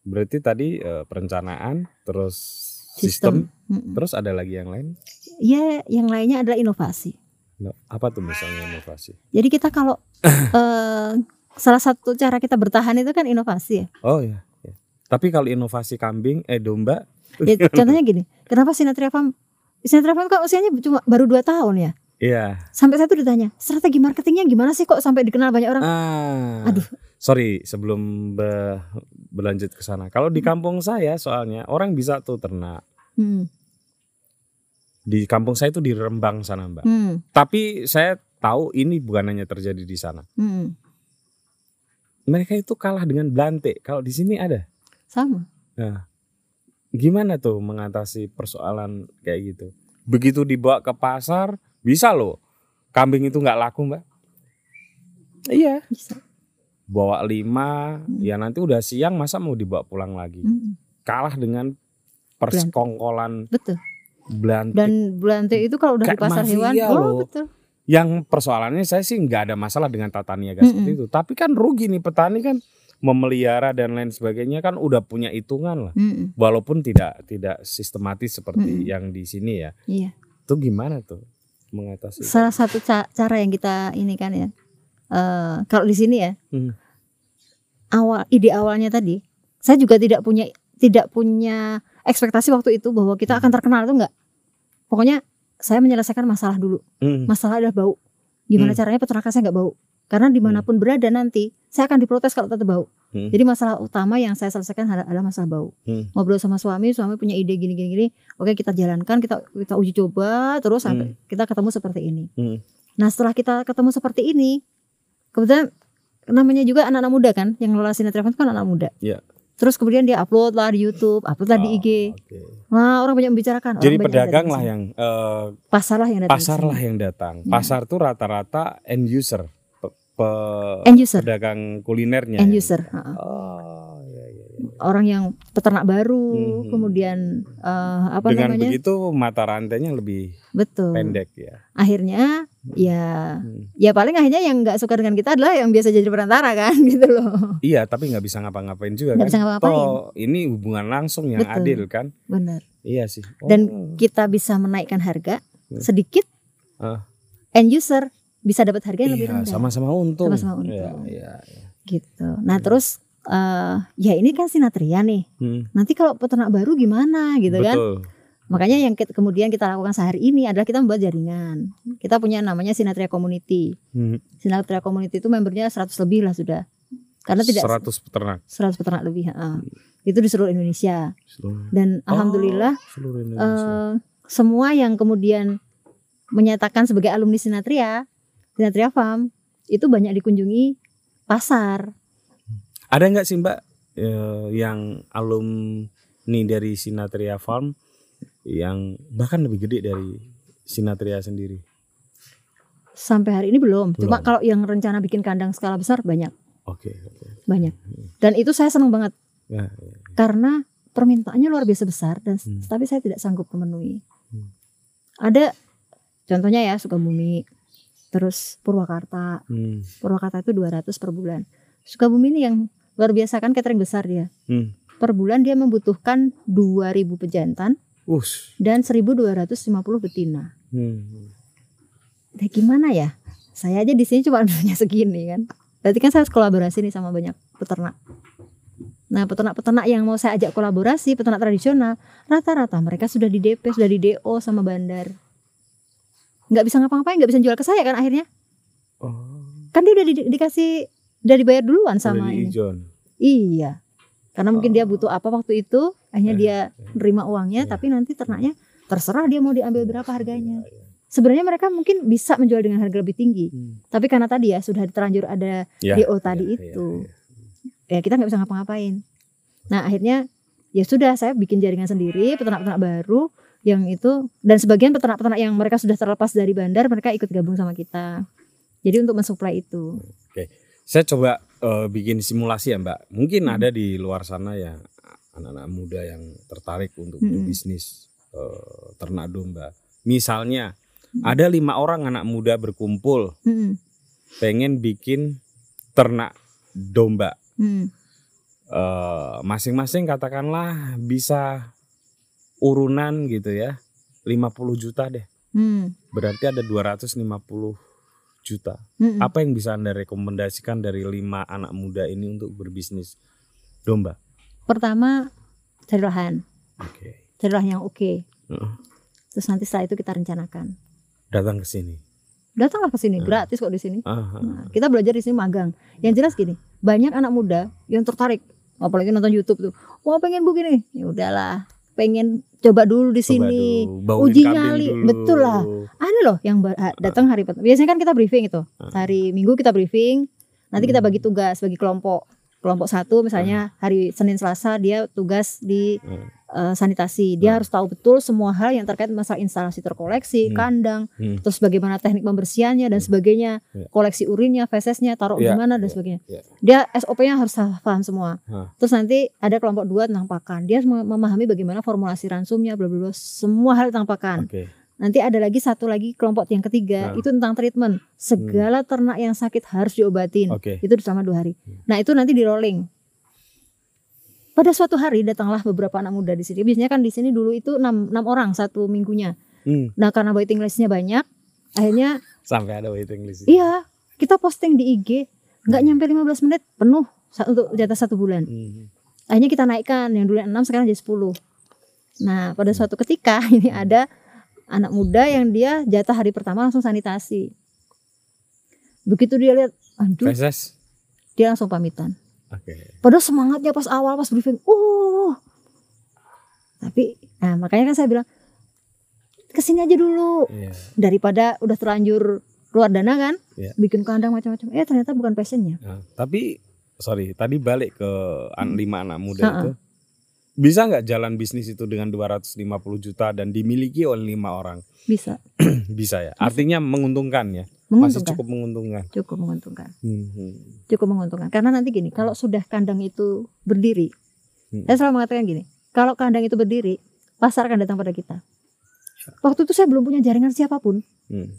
berarti tadi eh, perencanaan, terus sistem, terus ada lagi yang lain. Ya, yang lainnya adalah inovasi. No, Apa tuh misalnya inovasi? Jadi kita kalau [COUGHS] eh, salah satu cara kita bertahan itu kan inovasi ya. Oh ya. ya. Tapi kalau inovasi kambing, eh domba, Ya, contohnya gini, kenapa Sinatria Farm? Sinatria Farm kan usianya cuma baru 2 tahun ya. Iya. Sampai saya tuh ditanya, strategi marketingnya gimana sih kok sampai dikenal banyak orang? Ah, Aduh. Sorry, sebelum be- berlanjut ke sana. Kalau di kampung saya soalnya orang bisa tuh ternak. Hmm, Di kampung saya itu di Rembang sana, Mbak. hmm, Tapi saya tahu ini bukan hanya terjadi di sana. hmm. Mereka itu kalah dengan Blante. Kalau di sini ada. Sama. Nah, gimana tuh mengatasi persoalan kayak gitu? Begitu dibawa ke pasar, bisa loh. Kambing itu nggak laku, Mbak. Iya. Bisa. Bawa lima, Hmm. ya nanti udah siang masa mau dibawa pulang lagi. Hmm, Kalah dengan persekongkolan betul. Belante. Dan bulan T itu kalau udah di Kayak pasar hewan, mafia oh loh. betul. Yang persoalannya saya sih nggak ada masalah dengan tata niaga Mm-mm. seperti itu. Tapi kan rugi nih petani kan memelihara dan lain sebagainya kan udah punya hitungan lah. Hmm, Walaupun tidak tidak sistematis seperti Mm-mm. yang di sini ya. iya. Itu gimana tuh mengatasi? Salah satu ca- cara yang kita ini kan ya. eh, kalau di sini ya, Hmm. awal ide awalnya tadi, saya juga tidak punya tidak punya ekspektasi waktu itu bahwa kita akan terkenal itu enggak. Pokoknya saya menyelesaikan masalah dulu. Hmm. Masalah adalah bau. Gimana Hmm. caranya peternakan saya nggak bau? Karena di mana pun berada nanti saya akan diprotes kalau tetap bau. Hmm. Jadi masalah utama yang saya selesaikan adalah masalah bau. Hmm. Ngobrol sama suami, suami punya ide gini gini gini. Oke kita jalankan, kita kita uji coba terus sampai kita ketemu seperti ini. Hmm. Nah setelah kita ketemu seperti ini, kebetulan namanya juga anak-anak muda kan, yang ngelola sinetron kan anak muda. Iya. Terus kemudian dia upload lah di YouTube, upload lah di Oh, IG. oke. Nah orang banyak membicarakan. orang Jadi banyak pedagang datang lah yang eh, pasar lah yang datang. pasar lah yang datang. Ya. Pasar tuh rata-rata end user, pe- End user, pedagang kulinernya. end yang- user. heeh. Oh, iya, iya, iya. Orang yang peternak baru, Mhm. kemudian eh, apa Dengan namanya? begitu mata rantainya lebih Betul. pendek ya. Akhirnya ya Hmm. ya paling akhirnya yang nggak suka dengan kita adalah yang biasa jadi perantara kan [LAUGHS] gitu loh. Iya, tapi nggak bisa ngapa-ngapain juga Nggak kan. bisa ngapa-ngapain. Toh ini hubungan langsung yang Betul. adil kan. Benar. Iya sih. Dan Oh. kita bisa menaikkan harga Hmm. sedikit. Ah. End user bisa dapat harga yang lebih Iya, rendah. sama-sama untung. Sama-sama Iya, untung. iya, iya. gitu. Nah terus eh ya ini kan sinatria nih. Hmm, Nanti kalau peternak baru gimana gitu kan? betul. Makanya yang kita- kemudian kita lakukan sehari ini adalah kita membuat jaringan. Kita punya namanya Sinatria Community. Hmm. Sinatria Community itu membernya 100 lebih lah sudah. Karena tidak 100 peternak. 100 peternak lebih. heeh. Itu di seluruh Indonesia. Seluruh, Dan alhamdulillah seluruh Indonesia. eh, semua yang kemudian menyatakan sebagai alumni Sinatria, Sinatria Farm itu banyak dikunjungi pasar. Ada nggak sih Mbak eh, yang alumni dari Sinatria Farm yang bahkan lebih gede dari Sinatria sendiri? Sampai hari ini belum. Cuma Belum. kalau yang rencana bikin kandang skala besar banyak, Oke. oke. banyak. Dan itu saya senang banget Ya, ya. karena permintaannya luar biasa besar dan Hmm. tapi saya tidak sanggup memenuhi. Hmm. Ada contohnya ya Sukabumi, terus Purwakarta. Hmm. Purwakarta itu 200 per bulan. Sukabumi ini yang luar biasa kan catering besar dia. Hmm. Per bulan dia membutuhkan 2000 pejantan Us. dan 1250 betina. Hmm. Nah, gimana ya? Saya aja di sini cuma [LAUGHS] punya segini kan. Berarti kan saya harus kolaborasi nih sama banyak peternak. Nah, peternak-peternak yang mau saya ajak kolaborasi, peternak tradisional, rata-rata mereka sudah di DP, sudah di DO sama bandar. Nggak bisa ngapa-ngapain, nggak bisa jual ke saya kan akhirnya. Oh. Kan dia udah di- dikasih, udah dibayar duluan sama Udah ini. Iya. Karena mungkin dia Oh. butuh apa waktu itu, akhirnya Eh, dia eh. nerima uangnya, Iya. tapi nanti ternaknya terserah dia mau diambil berapa harganya. Iya, iya. Sebenarnya mereka mungkin bisa menjual dengan harga lebih tinggi, Hmm. tapi karena tadi ya sudah terlanjur ada Ya, DO tadi ya, itu, ya, ya. ya kita nggak bisa ngapa-ngapain. Nah akhirnya ya sudah saya bikin jaringan sendiri peternak-peternak baru yang itu dan sebagian peternak-peternak yang mereka sudah terlepas dari bandar mereka ikut gabung sama kita. Jadi untuk mensuplai itu. Saya coba eh, bikin simulasi ya Mbak. Mungkin Hmm. ada di luar sana ya anak-anak muda yang tertarik untuk Hmm. berbisnis eh, ternak domba. Misalnya Hmm. ada lima orang anak muda berkumpul Hmm, pengen bikin ternak domba. hmm, Eh, Masing-masing katakanlah bisa urunan gitu ya. 50 juta deh. hmm, Berarti ada 250 juta. hmm. Apa yang bisa Anda rekomendasikan dari lima anak muda ini untuk berbisnis domba? Pertama cari lahan, Oke. cari lahan yang oke. Heeh. Terus nanti setelah itu kita rencanakan. Datang ke sini. Datanglah ke sini, Hmm. gratis kok di sini. Aha. Nah, kita belajar di sini magang. Yang jelas gini, banyak anak muda yang tertarik, apalagi nonton YouTube tuh. Wah pengen begini, ya udahlah, pengen coba dulu di sini. uji nyali, dulu. betul lah. Ada loh yang ah, datang hari pertama. Biasanya kan kita briefing itu, hari Minggu kita briefing. Nanti kita Hmm. bagi tugas, bagi kelompok. Kelompok satu misalnya hari Senin Selasa dia tugas di Hmm. eh, sanitasi. Dia Hmm. harus tahu betul semua hal yang terkait masalah instalasi terkoleksi, Hmm. kandang, Hmm. terus bagaimana teknik pembersihannya dan Hmm. sebagainya, Ya. koleksi urinnya, fesesnya, taruh Ya, di mana dan ya, sebagainya. ya. Dia SOP-nya harus paham semua. Hah. Terus nanti ada kelompok dua tentang pakan. Dia harus memahami bagaimana formulasi ransumnya, bla bla bla, semua hal tentang pakan. Oke. Nanti ada lagi satu lagi kelompok yang ketiga Nah. itu tentang treatment. Segala ternak yang sakit harus diobatin. Oke. Itu selama dua hari. Hmm. Nah itu nanti di rolling. Pada suatu hari datanglah beberapa anak muda di sini. Biasanya kan di sini dulu itu enam, enam orang satu minggunya. Hmm. Nah karena waiting listnya banyak, akhirnya Sampai ada waiting list. iya kita posting di IG nggak nyampe 15 menit penuh untuk jatah satu bulan. Hmm. Akhirnya kita naikkan yang dulu 6 sekarang jadi 10. Nah pada suatu ketika [LAUGHS] ini ada anak muda yang dia jatah hari pertama langsung sanitasi. Begitu dia lihat, aduh, Feses. dia langsung pamitan. Oke. Padahal semangatnya pas awal pas briefing, oh. Tapi, nah makanya kan saya bilang ke sini aja dulu Iya. daripada udah terlanjur keluar dana kan, Iya. bikin kandang macam-macam. Eh ternyata bukan passionnya. Nah, tapi sorry, tadi balik ke an- lima anak muda Ha-ha. itu. Bisa nggak jalan bisnis itu dengan 250 juta dan dimiliki oleh lima orang? Bisa, [CLEARS THROAT] Bisa ya. Artinya menguntungkan ya. Masih menguntungkan, cukup menguntungkan. cukup menguntungkan, Hmm, hmm. cukup menguntungkan. Karena nanti gini, kalau sudah kandang itu berdiri, Hmm. saya selalu mengatakan gini, kalau kandang itu berdiri, pasar akan datang pada kita. Waktu itu saya belum punya jaringan siapa pun. Hmm.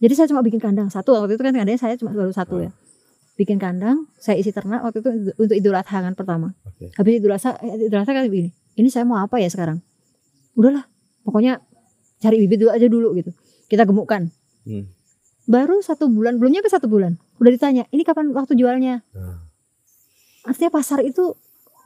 Jadi saya cuma bikin kandang satu. Waktu itu kan kandangnya saya cuma baru satu ya. Bikin kandang, saya isi ternak waktu itu untuk Idul Adha kan pertama. Oke. Habis Idul Adha, Idul Adha kan begini. Ini saya mau apa ya sekarang? Udahlah, pokoknya cari bibit dulu aja dulu gitu. Kita gemukkan. Hmm. Baru satu bulan, belum nyampe satu bulan. Udah ditanya, ini kapan waktu jualnya? Nah, Artinya pasar itu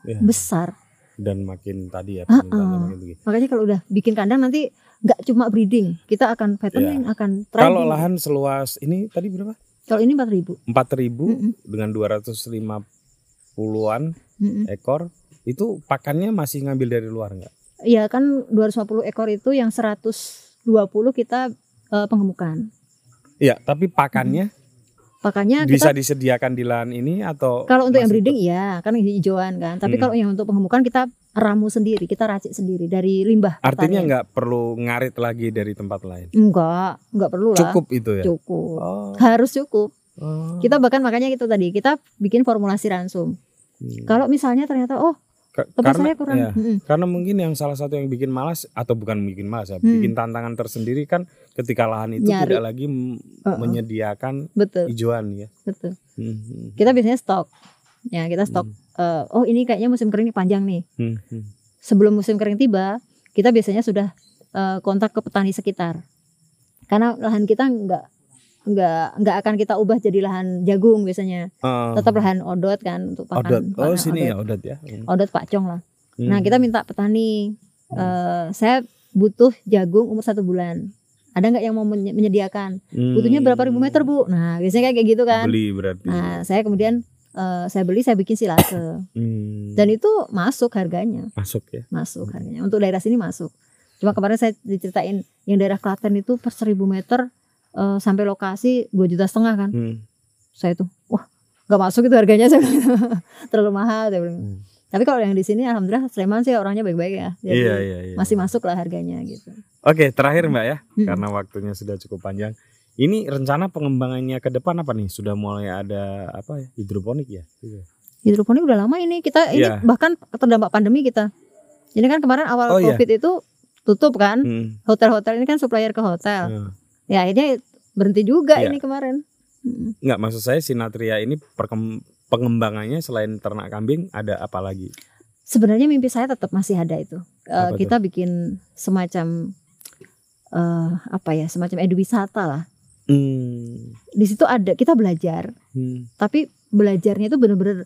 Iya. besar. dan makin tadi ya permintaannya ah. makin tinggi. Makanya kalau udah bikin kandang nanti nggak cuma breeding, kita akan fattening, akan trading. Kalau lahan seluas ini tadi berapa? Kalau ini 4000. 4000 Mm-mm. dengan 250-an Mm-mm. ekor itu pakannya masih ngambil dari luar nggak? Iya kan 250 ekor itu yang 120 kita eh, penggemukan. Iya, tapi pakannya Makanya bisa kita disediakan di lahan ini atau kalau untuk yang breeding iya kan hijauan kan. Tapi Mm. kalau yang untuk penggemukan kita ramu sendiri, kita racik sendiri dari limbah. Artinya nggak perlu ngarit lagi dari tempat lain. Enggak, enggak perlu lah. Cukup itu ya. Cukup. Oh. Harus cukup. oh. Kita bahkan makanya itu tadi kita bikin formulasi ransum. Hmm. Kalau misalnya ternyata oh tempat karena saya kurang, ya, Mm-mm. karena mungkin yang salah satu yang bikin malas atau bukan bikin malas ya, Hmm. bikin tantangan tersendiri kan ketika lahan itu Nyari. tidak lagi Uh-uh. menyediakan betul, hijauan ya. betul. Hmm. Kita biasanya stok. Ya kita stok. eh, oh ini kayaknya musim kering panjang nih. Hmm. Hmm. Sebelum musim kering tiba, kita biasanya sudah eh, kontak ke petani sekitar. Karena lahan kita nggak nggak nggak akan kita ubah jadi lahan jagung biasanya. Oh. Tetap lahan odot kan untuk Odot. pakan. Oh pakan sini ya odot. odot ya. Hmm. Odot pacong lah. Nah Hmm. kita minta petani. eh, saya butuh jagung umur satu bulan. Ada nggak yang mau menye- menyediakan? Hmm. Butuhnya berapa ribu meter bu? Nah biasanya kayak gitu kan. Beli berarti. Nah saya kemudian eh, saya beli saya bikin silase Hmm. dan itu masuk harganya, masuk ya. masuk harganya. Untuk daerah sini masuk. Cuma kemarin saya diceritain yang daerah Klaten itu per seribu meter eh, sampai lokasi dua juta setengah kan. Hmm. Saya tuh wah nggak masuk itu harganya [LAUGHS] saya terlalu mahal saya bilang. Hmm. Tapi kalau yang di sini alhamdulillah Sleman sih orangnya baik-baik ya. Jadi Iya iya iya. masih masuk lah harganya gitu. Oke, terakhir Mbak ya, Hmm. karena waktunya sudah cukup panjang. Ini rencana pengembangannya ke depan apa nih? Sudah mulai ada apa ya? Hidroponik ya? Iya. Hidroponik udah lama ini kita ini Iya. bahkan terdampak pandemi kita. Ini kan kemarin awal Oh, iya. Covid itu tutup kan. Hmm. Hotel-hotel ini kan supplier ke hotel. Nah. Ya akhirnya berhenti juga Iya. ini kemarin. Mm. Nggak, maksud saya Sinatria ini pengembangannya selain ternak kambing ada apa lagi? Sebenarnya mimpi saya tetap masih ada itu. Eh, Apa tuh? kita bikin semacam eh apa ya, semacam eduwisata lah. Hmm. Di situ ada kita belajar, Hmm. tapi belajarnya itu benar-benar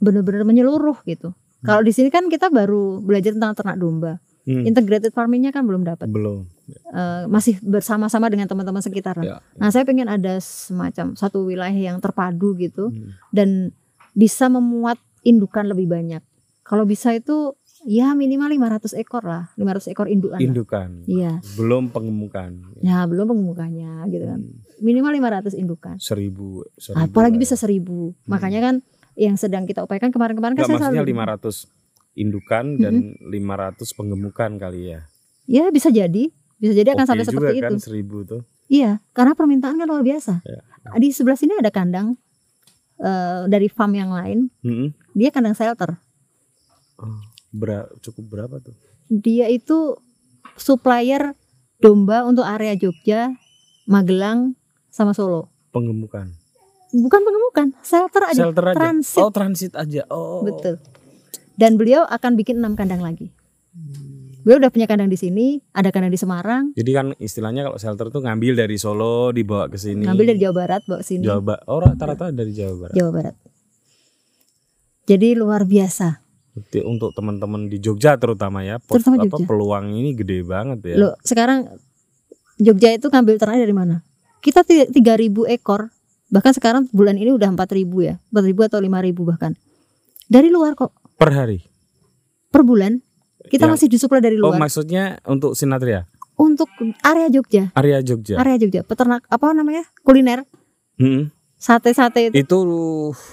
benar-benar menyeluruh gitu. Kalau di sini kan kita baru belajar tentang ternak domba. Hmm. Integrated farmingnya kan belum dapat. Belum. Eh, masih bersama-sama dengan teman-teman sekitar. lah. Ya. Nah, saya pengen ada semacam satu wilayah yang terpadu gitu Hmm. dan bisa memuat indukan lebih banyak. Kalau bisa itu ya minimal 500 ekor lah, 500 ekor indukan. Indukan. Iya. Belum pengemukan. Ya, belum pengemukannya gitu kan. Hmm. Minimal 500 indukan. Seribu, seribu Apalagi bisa 1000. Hmm. Makanya kan yang sedang kita upayakan kemarin-kemarin kan Nggak, saya maksudnya selalu 500 indukan dan 500 pengemukan kali ya. Ya, bisa jadi. Bisa jadi akan sampai juga seperti kan itu. seribu tuh. Iya, karena permintaan kan luar biasa. Ya. Di sebelah sini ada kandang eh, dari farm yang lain. Hmm. Dia kandang shelter. Oh, bera- cukup berapa tuh? Dia itu supplier domba untuk area Jogja, Magelang, sama Solo. Pengemukan. Bukan pengemukan, shelter aja. Shelter aja. transit. Oh, transit aja. Oh. Betul. Dan beliau akan bikin enam kandang lagi. Beliau udah punya kandang di sini, ada kandang di Semarang, Jadi kan istilahnya kalau shelter tuh ngambil dari Solo dibawa ke sini. ngambil dari Jawa Barat bawa ke sini, Jawa Barat. Oh, rata-rata dari Jawa Barat. Jawa Barat. Jadi luar biasa. Untuk teman-teman di Jogja terutama ya, pot- Terutama apa Jogja. peluang ini gede banget ya. Loh, sekarang Jogja itu ngambil ternak dari mana? Kita ti- 3000 ekor. Bahkan sekarang bulan ini udah 4000 ya. 4000 atau 5000 bahkan. Dari luar kok Per hari. per bulan. Kita Yang- masih disuplai dari Oh, luar maksudnya untuk Sinatria, untuk area Jogja. area Jogja. Area Jogja, peternak apa namanya? Kuliner. Sate-sate itu. Itu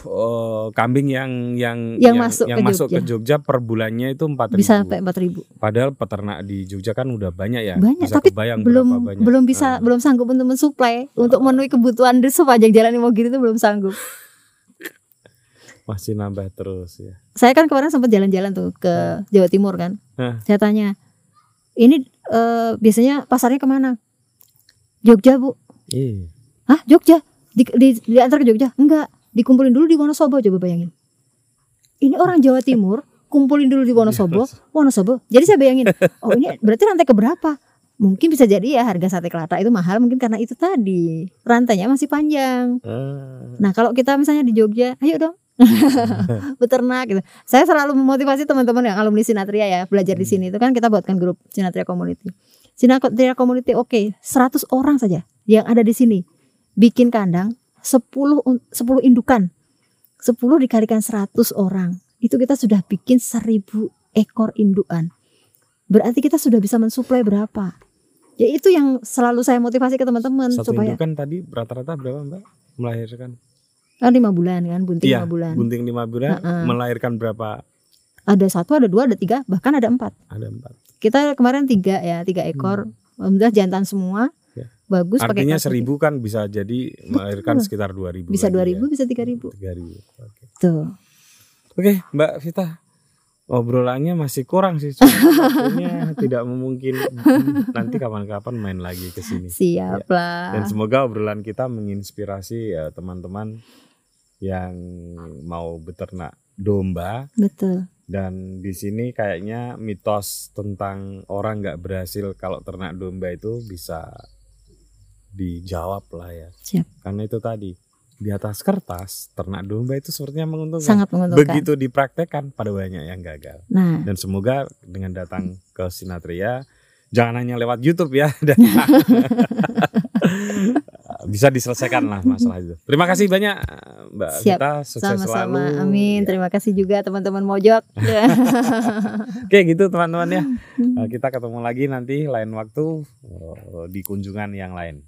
eh, kambing yang yang Yang masuk yang ke masuk ke Jogja. Jogja per bulannya itu 4000. Bisa sampai 4000. Padahal peternak di Jogja kan udah banyak ya. Banyak, Bisa tapi kebayang belum banyak. belum bisa Ah. belum sanggup untuk mensuplai untuk memenuhi kebutuhan di sepanjang jalan Imogiri itu belum sanggup. [LAUGHS] masih nambah terus ya. Saya kan kemarin sempat jalan-jalan tuh ke Jawa Timur kan. Hah. Saya tanya, ini eh, biasanya pasarnya ke mana? Jogja bu? Iya. Hah Jogja? Di, di, diantar ke Jogja? Enggak, dikumpulin dulu di Wonosobo coba bayangin. Ini orang Jawa Timur kumpulin dulu di Wonosobo, Wonosobo. Jadi saya bayangin, oh ini berarti rantai keberapa? Mungkin bisa jadi ya harga sate kelata itu mahal mungkin karena itu tadi rantainya masih panjang. Ah. Nah kalau kita misalnya di Jogja, ayo dong [LAUGHS] beternak gitu. Saya selalu memotivasi teman-teman yang alumni Sinatria ya belajar di sini itu kan kita buatkan grup Sinatria Community. Sinatria Community oke, 100 orang saja yang ada di sini bikin kandang 10 un- 10 indukan. 10 dikalikan 100 orang. Itu kita sudah bikin 1000 ekor indukan. Berarti kita sudah bisa mensuplai berapa? Ya itu yang selalu saya motivasi ke teman-teman Satu supaya indukan tadi rata-rata berapa mbak melahirkan? kan lima bulan kan bunting Iya, lima bulan. Bunting lima bulan Heeh. melahirkan berapa? Ada satu, ada dua, ada tiga, bahkan ada empat. Ada empat. Kita kemarin tiga ya, tiga ekor. Alhamdulillah jantan semua. Ya. Bagus pakai Artinya kelas seribu kan bisa jadi melahirkan sekitar dua ribu. Bisa dua ribu, bisa tiga ribu. Tiga ribu. Oke. Tuh. Oke, Mbak Vita. Obrolannya masih kurang sih. waktunya [LAUGHS] tidak memungkin. Nanti kapan-kapan main lagi ke sini. Siap lah. Dan semoga obrolan kita menginspirasi ya teman-teman yang mau beternak domba Betul. dan di sini kayaknya mitos tentang orang nggak berhasil kalau ternak domba itu bisa dijawab lah ya. Siap. Karena itu tadi di atas kertas ternak domba itu sepertinya menguntungkan. Sangat menguntungkan. Begitu dipraktekkan pada banyak yang gagal. Nah, Dan semoga dengan datang ke Sinatria jangan hanya lewat YouTube ya [LAUGHS] [LAUGHS] bisa diselesaikan lah masalah itu. Terima kasih banyak Mbak Siap. Vita, sukses selalu. sama-sama. Amin. Ya. Terima kasih juga teman-teman Mojok. [LAUGHS] Oke gitu teman-teman ya. Eh, Kita ketemu lagi nanti lain waktu eh, di kunjungan yang lain.